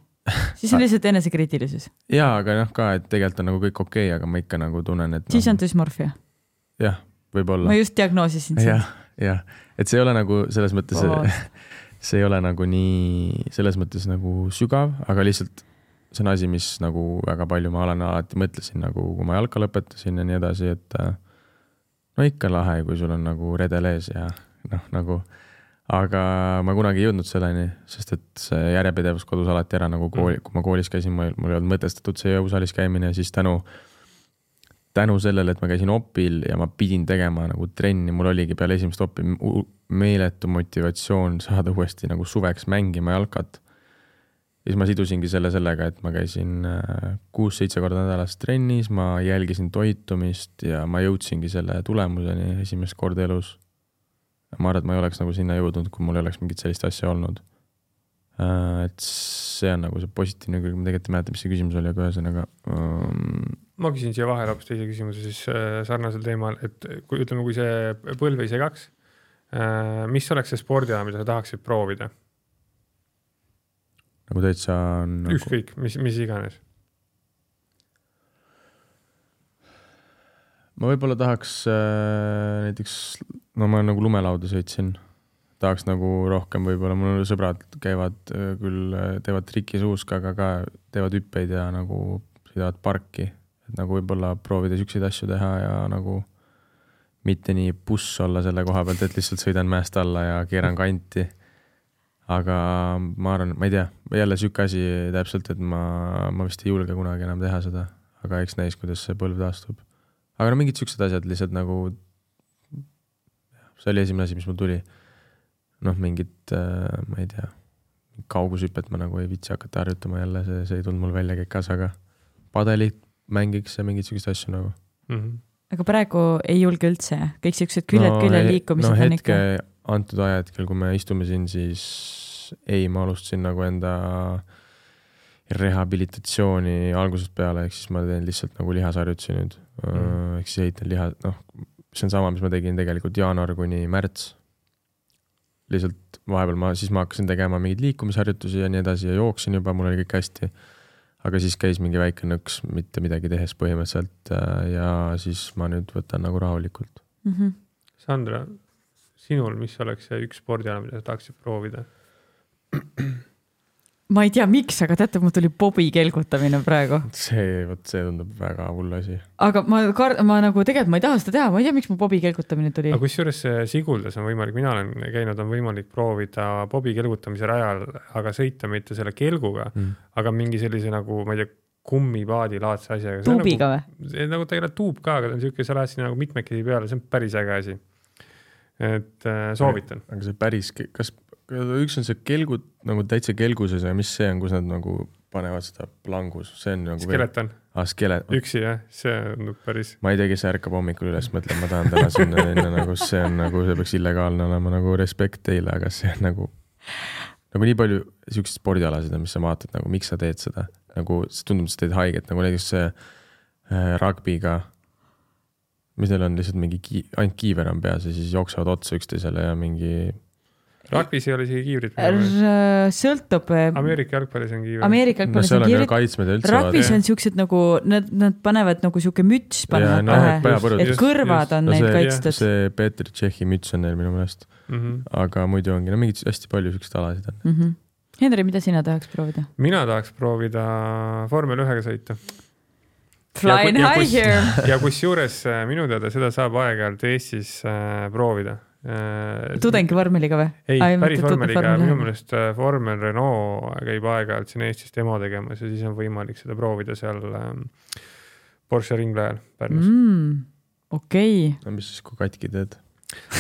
siis on lihtsalt enesekriitilisus, jaa, aga noh ka, et tegelikult on nagu kõik okei okay,, aga ma ikka nagu tunnen, et siis noh, on düsmorfia. jah, võib-olla ma. just diagnoosisin sind jah, jah, et see ei ole nagu selles mõttes, see ei ole nagu nii selles mõttes nagu sügav, aga lihtsalt see on asi, mis nagu väga palju ma olen alati mõtlesin nagu, kui ma jalka lõpetasin ja nii edasi, et äh, no ikka lahe, kui sul on nagu redel ees ja noh, nagu aga ma kunagi ei jõudnud selleni, sest et see järjepidevus kodus alati ära nagu kooli, kui ma koolis käisin, mul ei olnud mõtestatud see jõusaalis käimine ja siis tänu tänu sellele, et ma käisin opil ja ma pidin tegema nagu trenni, mul oligi peale esimest opi meeletu motivatsioon saada uuesti nagu suveks mängima jalkat. Ja siis ma sidusingi selle sellega, et ma käisin äh, kuus-seitse korda nädalas trennis, ma jälgisin toitumist ja ma jõudsingi selle tulemuseni esimest korda elus. ma arvan, et ma ei oleks nagu sinna jõudnud, kui mul ei oleks mingit sellist asja olnud. et see on nagu see positiivne külg, ma tegelikult ei mäleta, mis see küsimus oli, aga ühesõnaga um, ma küsin siia vahele hoopis teise küsimuse siis äh, sarnasel teemal, et kui ütleme, kui see põlv ei segaks, mis oleks see spordiala, mida sa tahaksid proovida? Nagu täitsa on nagu... ükskõik, mis, mis iganes. ma võib-olla tahaks äh, näiteks, no ma nagu lumelauda sõitsin, tahaks nagu rohkem võib-olla, mul sõbrad käivad äh, küll, teevad trikisuuskaga ka, teevad hüppeid ja nagu sõidavad parki, et nagu võib-olla proovida siukseid asju teha ja nagu mitte nii buss olla selle koha pealt, et lihtsalt sõidan mäest alla ja keeran kanti. Aga ma arvan, ma ei tea, jälle sihuke asi täpselt, et ma, ma vist ei julge kunagi enam teha seda, aga eks näis, kuidas see põlv taastub aga no mingid siuksed asjad lihtsalt nagu, see oli esimene asi, mis mul tuli. noh, mingit äh,, ma ei tea, kaugushüpet ma nagu ei viitsi hakata harjutama jälle, see, see ei tulnud mul välja kekas, aga padelit mängiks ja mingeid siukseid asju nagu. Mm -hmm. Aga praegu ei julge üldse, kõik siuksed küljed no, küljel liikumised no on ikka, antud ajahetkel, kui me istume siin, siis ei, ma alustasin nagu enda rehabilitatsiooni algusest peale, ehk siis ma teen lihtsalt nagu lihasharjutusi nüüd mm.. ehk siis ehitan liha, noh, see on sama, mis ma tegin tegelikult jaanuar kuni märts. lihtsalt vahepeal ma, siis ma hakkasin tegema mingeid liikumisharjutusi ja nii edasi ja jooksin juba, mul oli kõik hästi. Aga siis käis mingi väike nõks mitte midagi tehes põhimõtteliselt äh, ja siis ma nüüd võtan nagu rahulikult. mm. -hmm. Sandra, sinul, mis oleks see üks spordiala, mida sa tahaksid proovida? Ma ei tea, miks, aga teate, mul tuli bobi kelgutamine praegu, see, vot see tundub väga hull asi. aga ma kar-, ma nagu tegelikult ma ei taha seda teha, ma ei tea, miks mul bobi kelgutamine tuli aga. kusjuures Siguldas on võimalik, mina olen käinud, on võimalik proovida bobi kelgutamise rajal, aga sõita mitte selle kelguga, Mm. aga mingi sellise nagu, ma ei tea, kummipaadilaadse asjaga. tuubiga või? see nagu ta ei ole tuub ka, aga ta on siuke, sa lähed sinna nagu mitmekesi peale, see on päris äge asi. et äh, soovitan. aga see päris, kas, üks on see kelgud nagu täitsa kelguses ja mis see on, kus nad nagu panevad seda plangus, see on nagu. skeleton, ah,. skelet, üksi jah, see on päris, ma ei tea, kes ärkab hommikul üles, mõtleb, ma tahan täna sinna minna, nagu see on nagu, see peaks illegaalne olema, nagu respekt teile, aga see on nagu. nagu nii palju siukseid spordialasid on, mis sa vaatad nagu, miks sa teed seda, nagu see tundub, et sa teed haiget, nagu näiteks see äh, rugby'ga. mis neil on lihtsalt mingi ki-, ainult kiiver on peas ja siis jooksevad otsa üksteisele ja mingi rugbis ei ole isegi kiivrit. sõltub, Ameerika jalgpallis on kiiver. Ameerika no jalgpallis seal on kiirid, kaitsmed üldse rugbis jah. on siuksed nagu, nad, nad panevad nagu sihuke müts panevad no, pähe, et kõrvad just. on no neil see, kaitstud. see Peeter Tšehhi müts on neil minu meelest, Mhm. aga muidu ongi, no mingid hästi palju siukseid alasid on. Mm -hmm. Henri, mida sina tahaks proovida? mina tahaks proovida vormel ühega sõita Flying ja high kus- here. ja kusjuures äh, minu teada seda saab aeg-ajalt Eestis äh, proovida äh,. Tudengivormeliga või? ei päris vormeliga, vormel minu meelest äh, vormel Renault käib aeg-ajalt siin Eestis demo tegemas ja siis on võimalik seda proovida seal ähm, Porsche ringrajal Pärnus mm.. okei okay., no mis siis, kui katki teed?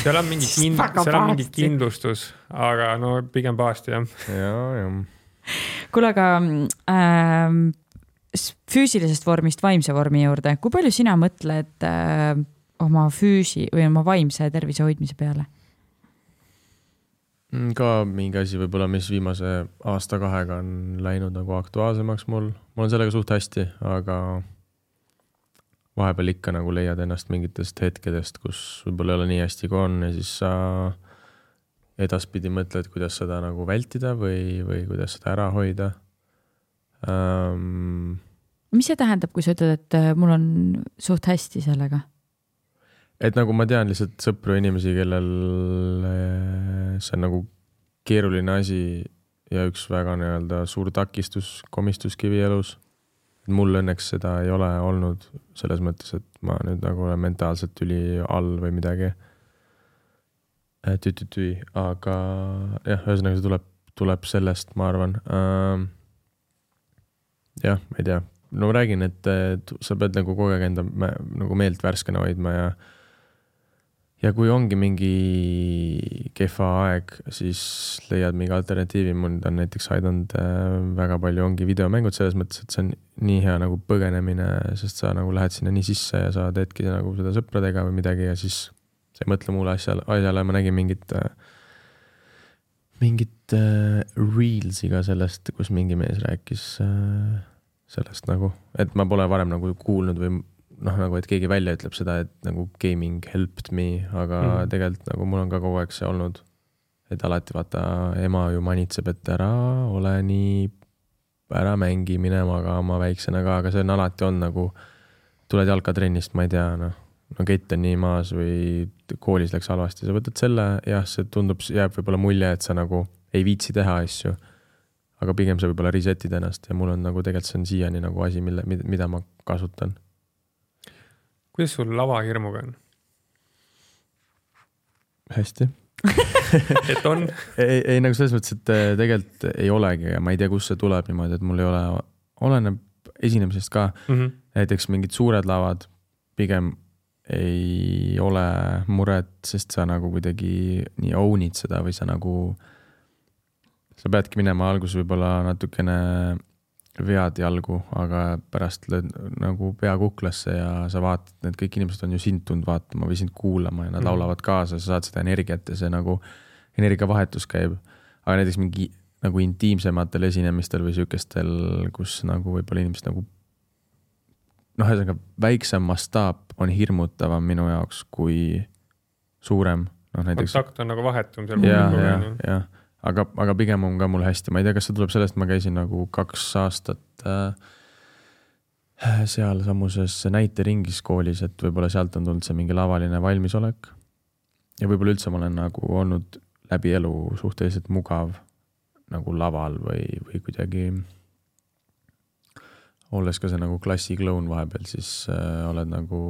seal on mingi kind-, seal on mingi kindlustus, aga no pigem pahasti jah. ja, ja kuule, aga ähm, füüsilisest vormist vaimse vormi juurde, kui palju sina mõtled äh, oma füüsi või oma vaimse tervise hoidmise peale? Mm, ka mingi asi võib-olla, mis viimase aasta-kahega on läinud nagu aktuaalsemaks mul, mul on sellega suht hästi, aga vahepeal ikka nagu leiad ennast mingitest hetkedest, kus võib-olla ei ole nii hästi, kui on ja siis sa edaspidi mõtled, kuidas seda nagu vältida või, või kuidas seda ära hoida um,? mis see tähendab, kui sa ütled, et äh, mul on suht hästi sellega? Et nagu ma tean lihtsalt sõpru inimesi, kellel äh, see on nagu keeruline asi ja üks väga nii-öelda suur takistus, komistuskivi elus. mul õnneks seda ei ole olnud selles mõttes, et ma nüüd nagu olen mentaalselt üli all või midagi. tüi-tüi-tüi, aga jah, ühesõnaga see tuleb, tuleb sellest, ma arvan ähm,. jah, ma ei tea, no ma räägin, et sa pead nagu kogu aeg enda nagu meelt värskena hoidma ja ja kui ongi mingi kehva aeg, siis leiad mingi alternatiivi, mul on näiteks aidanud äh, väga palju, ongi videomängud selles mõttes, et see on nii hea nagu põgenemine, sest sa nagu lähed sinna nii sisse ja sa teedki nagu seda sõpradega või midagi ja siis sa ei mõtle muule asjale, asjale, ma nägin mingit, äh, mingit äh, reels'i ka sellest, kus mingi mees rääkis sellest nagu, et ma pole varem nagu kuulnud või noh, nagu et keegi välja ütleb seda, et nagu gaming helped me, aga mm -hmm. tegelikult nagu mul on ka kogu aeg see olnud. et alati vaata, ema ju manitseb, et ära ole nii, ära mängi, mine magama väiksena ka, aga see on alati olnud nagu, tuled jalkatrennist, ma ei tea, noh, no kett on nii maas või koolis läks halvasti, sa võtad selle, jah, see tundub, jääb võib-olla mulje, et sa nagu ei viitsi teha asju. aga pigem sa võib-olla reset'id ennast ja mul on nagu tegelikult see on siiani nagu asi, mille, mida ma kasutan kuidas sul lavahirmuga on? hästi et on ei, ei nagu selles mõttes, et äh, tegelikult ei olegi ja ma ei tea, kust see tuleb niimoodi, et mul ei ole, oleneb esinemisest ka mm. -hmm. näiteks mingid suured lavad pigem ei ole muret, sest sa nagu kuidagi nii own'id seda või sa nagu, sa peadki minema alguses võib-olla natukene vead jalgu, aga pärast lööd nagu pea kuklasse ja sa vaatad, need kõik inimesed on ju sind tulnud vaatama või sind kuulama ja nad mm. laulavad kaasa, sa saad seda energiat ja see nagu energiavahetus käib. aga näiteks mingi nagu intiimsematel esinemistel või sihukestel, kus nagu võib-olla inimesed nagu noh, ühesõnaga väiksem mastaap on hirmutavam minu jaoks kui suurem, noh näiteks. kontakt on nagu vahetum seal. ja, ja, jah aga, aga pigem on ka mul hästi, ma ei tea, kas see tuleb sellest, ma käisin nagu kaks aastat äh, sealsamuses näiteringis koolis, et võib-olla sealt on tulnud see mingi lavaline valmisolek. ja võib-olla üldse ma olen nagu olnud läbi elu suhteliselt mugav nagu laval või, või kuidagi olles ka see nagu klassikloun vahepeal, siis äh, oled nagu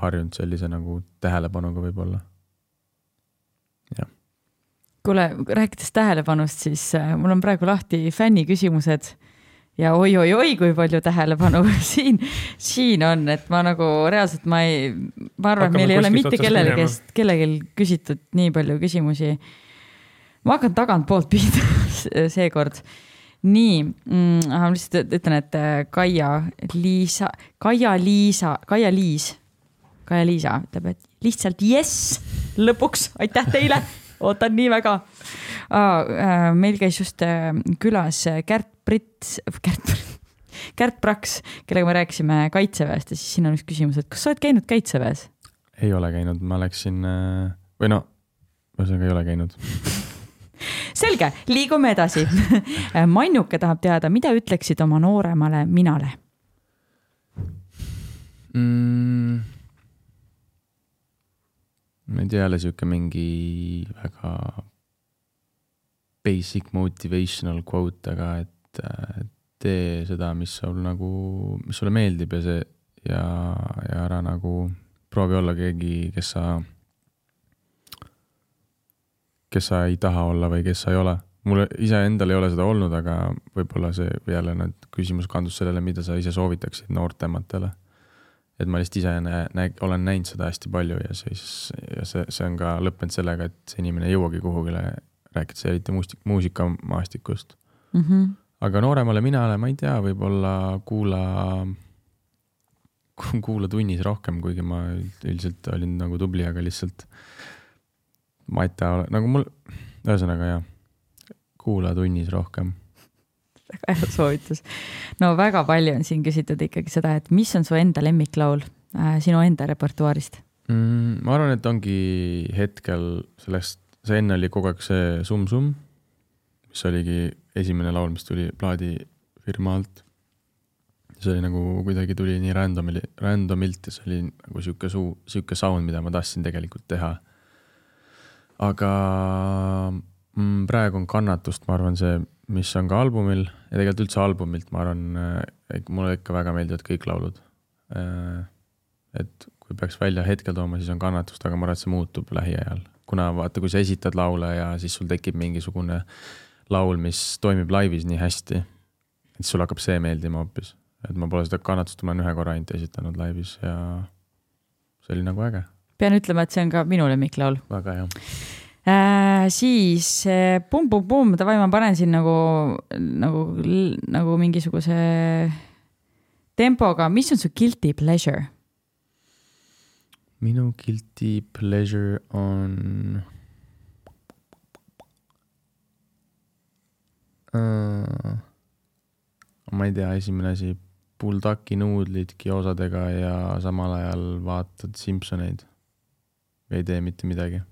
harjunud sellise nagu tähelepanuga võib-olla. Kuule, rääkides tähelepanust, siis äh, mul on praegu lahti fänniküsimused ja oi-oi-oi, kui palju tähelepanu siin, siin on, et ma nagu reaalselt ma ei, ma arvan, et meil ei ole mitte kellelgi, kes, kellelgi küsitud nii palju küsimusi. ma hakkan tagantpoolt pihta seekord. nii mm,, ma lihtsalt ütlen, et äh, Kaia Liisa, Kaia-Liisa, Kaia-Liis, Kaia-Liisa ütleb, et lihtsalt jess lõpuks, aitäh teile ootan nii väga ah,. meil käis just äh, külas Kärt Prits, Kärt, Kärt Praks, kellega me rääkisime kaitseväest ja siis siin on üks küsimus, et kas sa oled käinud kaitseväes? ei ole käinud, ma läksin äh, või no, ühesõnaga ei ole käinud selge, liigume edasi Mannuke tahab teada, mida ütleksid oma nooremale minale mm.? Ma ei tea, jälle sihuke mingi väga basic motivational quote, aga et tee seda, mis sul nagu, mis sulle meeldib ja see ja, ja ära nagu proovi olla keegi, kes sa, kes sa ei taha olla või kes sa ei ole. mul iseendal ei ole seda olnud, aga võib-olla see jälle nüüd küsimus kandus sellele, mida sa ise soovitaksid noortematele et ma lihtsalt ise näe, näe, olen näinud seda hästi palju ja siis, ja see, see on ka lõppenud sellega, et see inimene ei jõuagi kuhugile, rääkides eriti muusik, muusikamaastikust mm. -hmm. aga nooremale minale, ma ei tea, võib-olla kuula, kuula tunnis rohkem, kuigi ma üldiselt olin nagu tubli, aga lihtsalt ma ei tea, nagu mul, ühesõnaga jah, kuula tunnis rohkem väga hea soovitus. no väga palju on siin küsitud ikkagi seda, et mis on su enda lemmiklaul äh, sinu enda repertuaarist mm,? ma arvan, et ongi hetkel sellest see enne oli kogu aeg see Sum Sum, mis oligi esimene laul, mis tuli plaadifirma alt. see oli nagu kuidagi tuli nii random'i, randomilt ja see oli nagu sihuke suu, sihuke sound, mida ma tahtsin tegelikult teha. aga praegu on kannatust, ma arvan, see, mis on ka albumil ja tegelikult üldse albumilt, ma arvan, mulle ikka väga meeldivad kõik laulud. et kui peaks välja hetkel tooma, siis on kannatust, aga ma arvan, et see muutub lähiajal, kuna vaata, kui sa esitad laule ja siis sul tekib mingisugune laul, mis toimib laivis nii hästi, et sul hakkab see meeldima hoopis, et ma pole seda kannatust, ma olen ühe korra ainult esitanud laivis ja see oli nagu äge, pean ütlema, et see on ka minu lemmiklaul väga hea. äh,. siis äh, pumm-pumm-pumm, davai, ma panen siin nagu, nagu, nagu mingisuguse tempoga, mis on su guilty pleasure? minu guilty pleasure on uh,. ma ei tea, esimene asi, puldaki nuudlid gyosadega ja samal ajal vaatad Simsoneid. ei tee mitte midagi.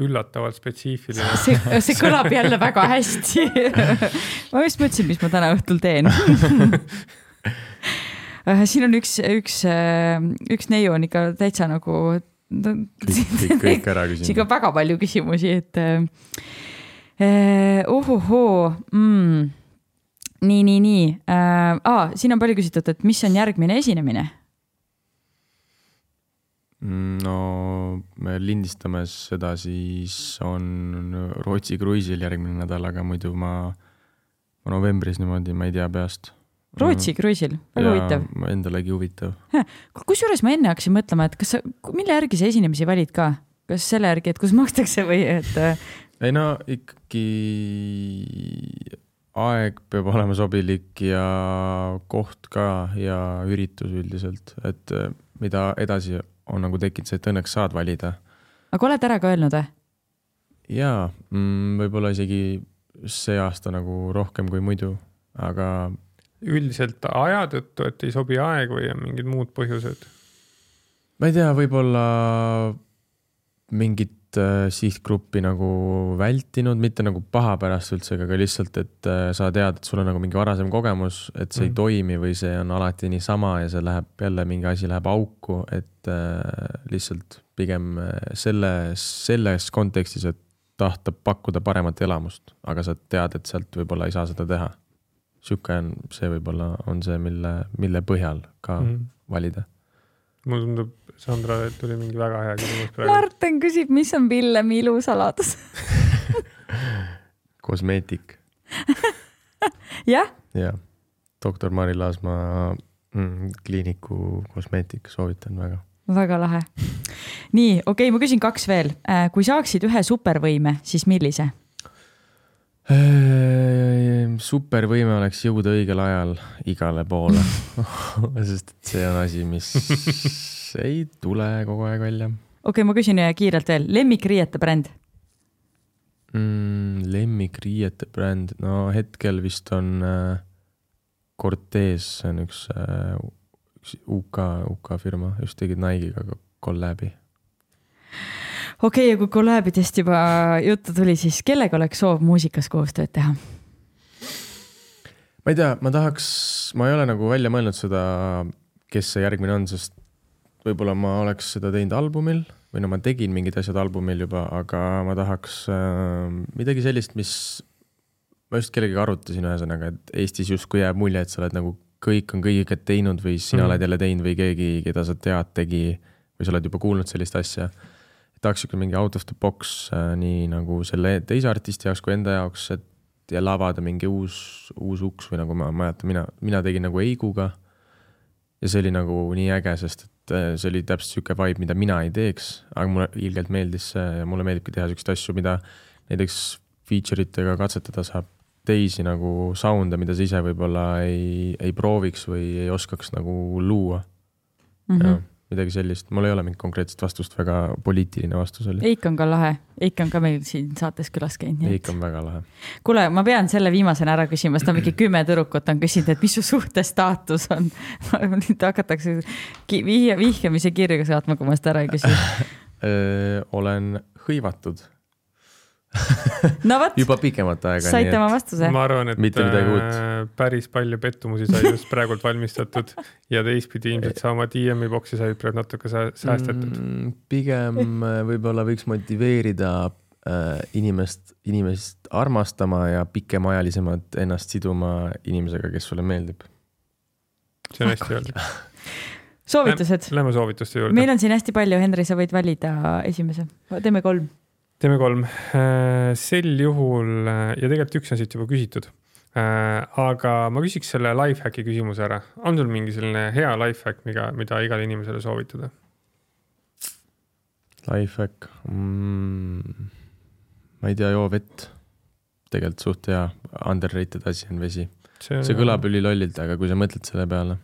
Üllatavalt spetsiifiline. see, see kõlab jälle väga hästi. ma just mõtlesin, mis ma täna õhtul teen. siin on üks, üks, üks neiu on ikka täitsa nagu. kõik, ära siin küsinud ka. väga palju küsimusi, et äh, uhuhuu mm.. nii, nii, nii äh,. Ah, siin on palju küsitud, et mis on järgmine esinemine? No me lindistame seda, siis on Rootsi kruiisil järgmine nädal, aga muidu ma, ma novembris niimoodi, ma ei tea peast. Rootsi kruiisil, väga huvitav. Endalegi huvitav. kusjuures ma enne hakkasin mõtlema, et kas sa, mille järgi sa esinemisi valid ka, kas selle järgi, et kus makstakse või et äh, ei no ikkagi aeg peab olema sobilik ja koht ka ja üritus üldiselt, et eh, mida edasi on nagu tekkinud see, et õnneks saad valida aga oled ära ka öelnud või? jaa mm,, võib-olla isegi see aasta nagu rohkem kui muidu, aga üldiselt aja tõttu, et ei sobi aeg või on mingid muud põhjused? ma ei tea, võib-olla mingit äh, sihtgruppi nagu vältinud, mitte nagu paha pärast üldse, aga lihtsalt, et äh, sa tead, et sul on nagu mingi varasem kogemus, et see mm. Ei toimi või see on alati niisama ja see läheb jälle mingi asi läheb auku, et äh, lihtsalt pigem äh, selles, selles kontekstis, et tahta pakkuda paremat elamust, aga sa tead, et sealt võib-olla ei saa seda teha. sihuke on, see võib-olla on see, mille, mille põhjal ka. Mm. valida. Mulle tundub, Sandra, et tuli mingi väga hea küsimus praegu. Martin küsib, mis on Villemi ilusaladus? kosmeetik jah, ja doktor Mari Laasmaa mm, kliiniku kosmeetik, soovitan väga. väga lahe. nii, okei okay,, ma küsin kaks veel. kui saaksid ühe supervõime, siis millise? Supervõime oleks jõuda õigel ajal igale poole, sest et see on asi, mis ei tule kogu aeg välja. Okei okay,, ma küsin kiirelt veel, lemmikriiete bränd? mm,. lemmikriiete bränd, no hetkel vist on äh, Cortez, see on üks äh,, üks UK, UK firma, just tegid Nike'iga kolläbi okei okay,, ja kui kolläbidest juba juttu tuli, siis kellega oleks soov muusikas koostööd teha? ma ei tea, ma tahaks, ma ei ole nagu välja mõelnud seda, kes see järgmine on, sest võib-olla ma oleks seda teinud albumil või no ma tegin mingid asjad albumil juba, aga ma tahaks äh, midagi sellist, mis ma just kellegagi arutasin, ühesõnaga, et Eestis justkui jääb mulje, et sa oled nagu kõik on kõigiga teinud või sina mm. Oled jälle teinud või keegi, keda sa tead, tegi või sa oled juba kuulnud sellist asja. Tahaks sihuke mingi out of the box äh, nii nagu selle teise artisti jaoks kui enda jaoks, et jälle avada mingi uus, uus uks või nagu ma mäletan, mina, mina tegin nagu Eiguga. ja see oli nagu nii äge, sest et äh, see oli täpselt sihuke vibe, mida mina ei teeks, aga mulle ilgelt meeldis see ja mulle meeldibki teha siukseid asju, mida näiteks feature itega katsetada saab teisi nagu sound'e, mida sa ise võib-olla ei, ei prooviks või ei oskaks nagu luua mm. -hmm. Midagi sellist, mul ei ole mingit konkreetset vastust, väga poliitiline vastus oli. Eik on ka lahe, Eik on ka meil siin saates külas käinud, Eik on väga lahe. kuule, ma pean selle viimasena ära küsima, sest on mingi kümme tüdrukut on küsinud, et mis su suhte staatus on. nüüd hakatakse ki- vihje, vihjamise kirju saatma, kui ma seda ära ei küsi. olen hõivatud. no vot, juba pikemat aega. saite oma vastuse. ma arvan, et äh, päris palju pettumusi sai just praegult valmistatud ja teistpidi ilmselt sa oma DM-i boksi said praegu natuke sää- säästetud. mm,. pigem võib-olla võiks motiveerida äh, inimest, inimest armastama ja pikemaajalisemalt ennast siduma inimesega, kes sulle meeldib. see on hästi öeldud. soovitused. Lähme soovituste juurde. meil on siin hästi palju, Henri, sa võid valida esimese, teeme kolm. Teeme kolm. sel juhul äh, ja tegelikult üks on siit juba küsitud. aga ma küsiks selle lifehacki küsimuse ära. on sul mingi selline hea lifehack, mida, mida igale inimesele soovitada? Lifehack mm,. ma ei tea, joo vett. tegelikult suht hea, underrated asi on vesi. see kõlab ülilollilt, aga kui sa mõtled selle peale,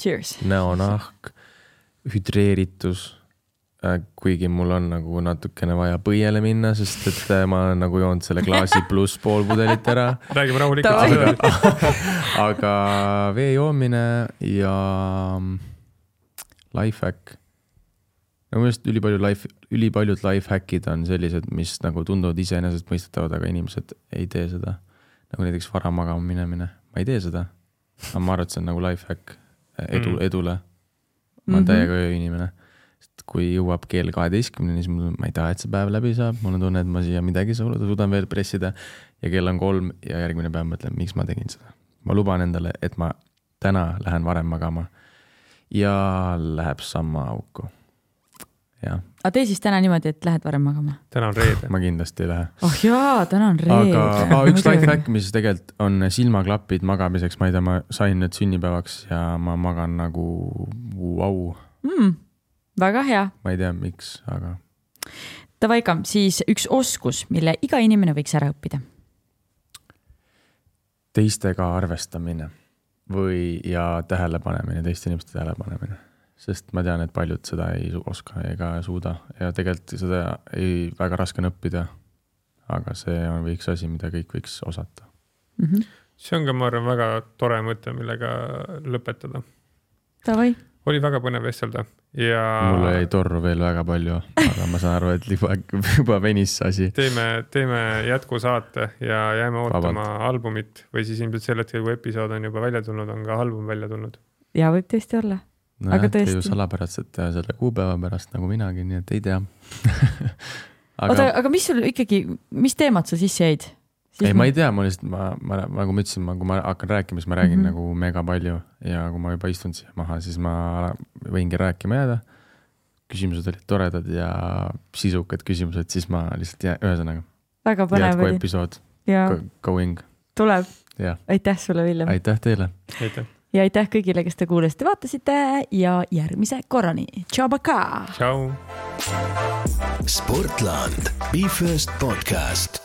Cheers. näonahk, hüdreeritus. Kuigi mul on nagu natukene vaja põiele minna, sest et äh, ma olen nagu joonud selle klaasi pluss pool pudelit ära. räägime rahulikult edasi. aga vee joomine ja mm, lifehack. no minu arust ülipalju life, ülipaljud lifehack'id on sellised, mis nagu tunduvad iseenesestmõistetavad, aga inimesed ei tee seda. nagu näiteks vara magama minemine, ma ei tee seda. aga ma arvan, et see on nagu lifehack edu Mm., edule. ma olen Mhm. täiega ööinimene. Kui jõuab kell kaheteistkümneni, siis mul, ma ei taha, et see päev läbi saab, mul on tunne, et ma siia midagi suuda- suudan veel pressida ja kell on kolm ja järgmine päev mõtlen, miks ma tegin seda. ma luban endale, et ma täna lähen varem magama ja läheb samma auku. jah, aga tee siis täna niimoodi, et lähed varem magama. täna on reede. ma kindlasti ei lähe. oh jaa, täna on reede. aga ah, üks lifehack, mis tegelikult on silmaklapid magamiseks, ma ei tea, ma sain need sünnipäevaks ja ma magan nagu vau, mm,. Väga hea. ma ei tea, miks, aga Davai ka, siis üks oskus, mille iga inimene võiks ära õppida. teistega arvestamine või, ja tähelepanemine, teiste inimeste tähelepanemine. sest ma tean, et paljud seda ei oska ega suuda ja tegelikult seda ei, väga raske on õppida. aga see on, võiks asi, mida kõik võiks osata. mm. -hmm. see on ka, ma arvan, väga tore mõte, millega lõpetada. Davai, oli väga põnev vestelda ja mul jäi torru veel väga palju, aga ma saan aru, et juba, juba venis see asi. teeme, teeme jätkusaate ja jääme ootama Vabalt. albumit või siis ilmselt sel hetkel, kui episood on juba välja tulnud, on ka album välja tulnud. ja võib tõesti olla. Aga nojah, te ju tõesti. salapäraselt teha selle kuupäeva pärast nagu minagi, nii et ei tea. oota, aga aga mis sul ikkagi, mis teemad sa sisse jäid? ei, ma ei tea, ma lihtsalt, ma, ma nagu ma ütlesin, ma, kui ma hakkan rääkima, siis ma räägin mm -hmm. nagu mega palju ja kui ma juba istun siia maha, siis ma võingi rääkima jääda. küsimused olid toredad ja sisukad küsimused, siis ma lihtsalt jään, ühesõnaga väga põnev oli episood ja go- going, tuleb. aitäh sulle, Villem. aitäh teile. aitäh, ja aitäh kõigile, kes te kuulasite, vaatasite ja järgmise korrani. tšau, tšau. Sportland, Be First podcast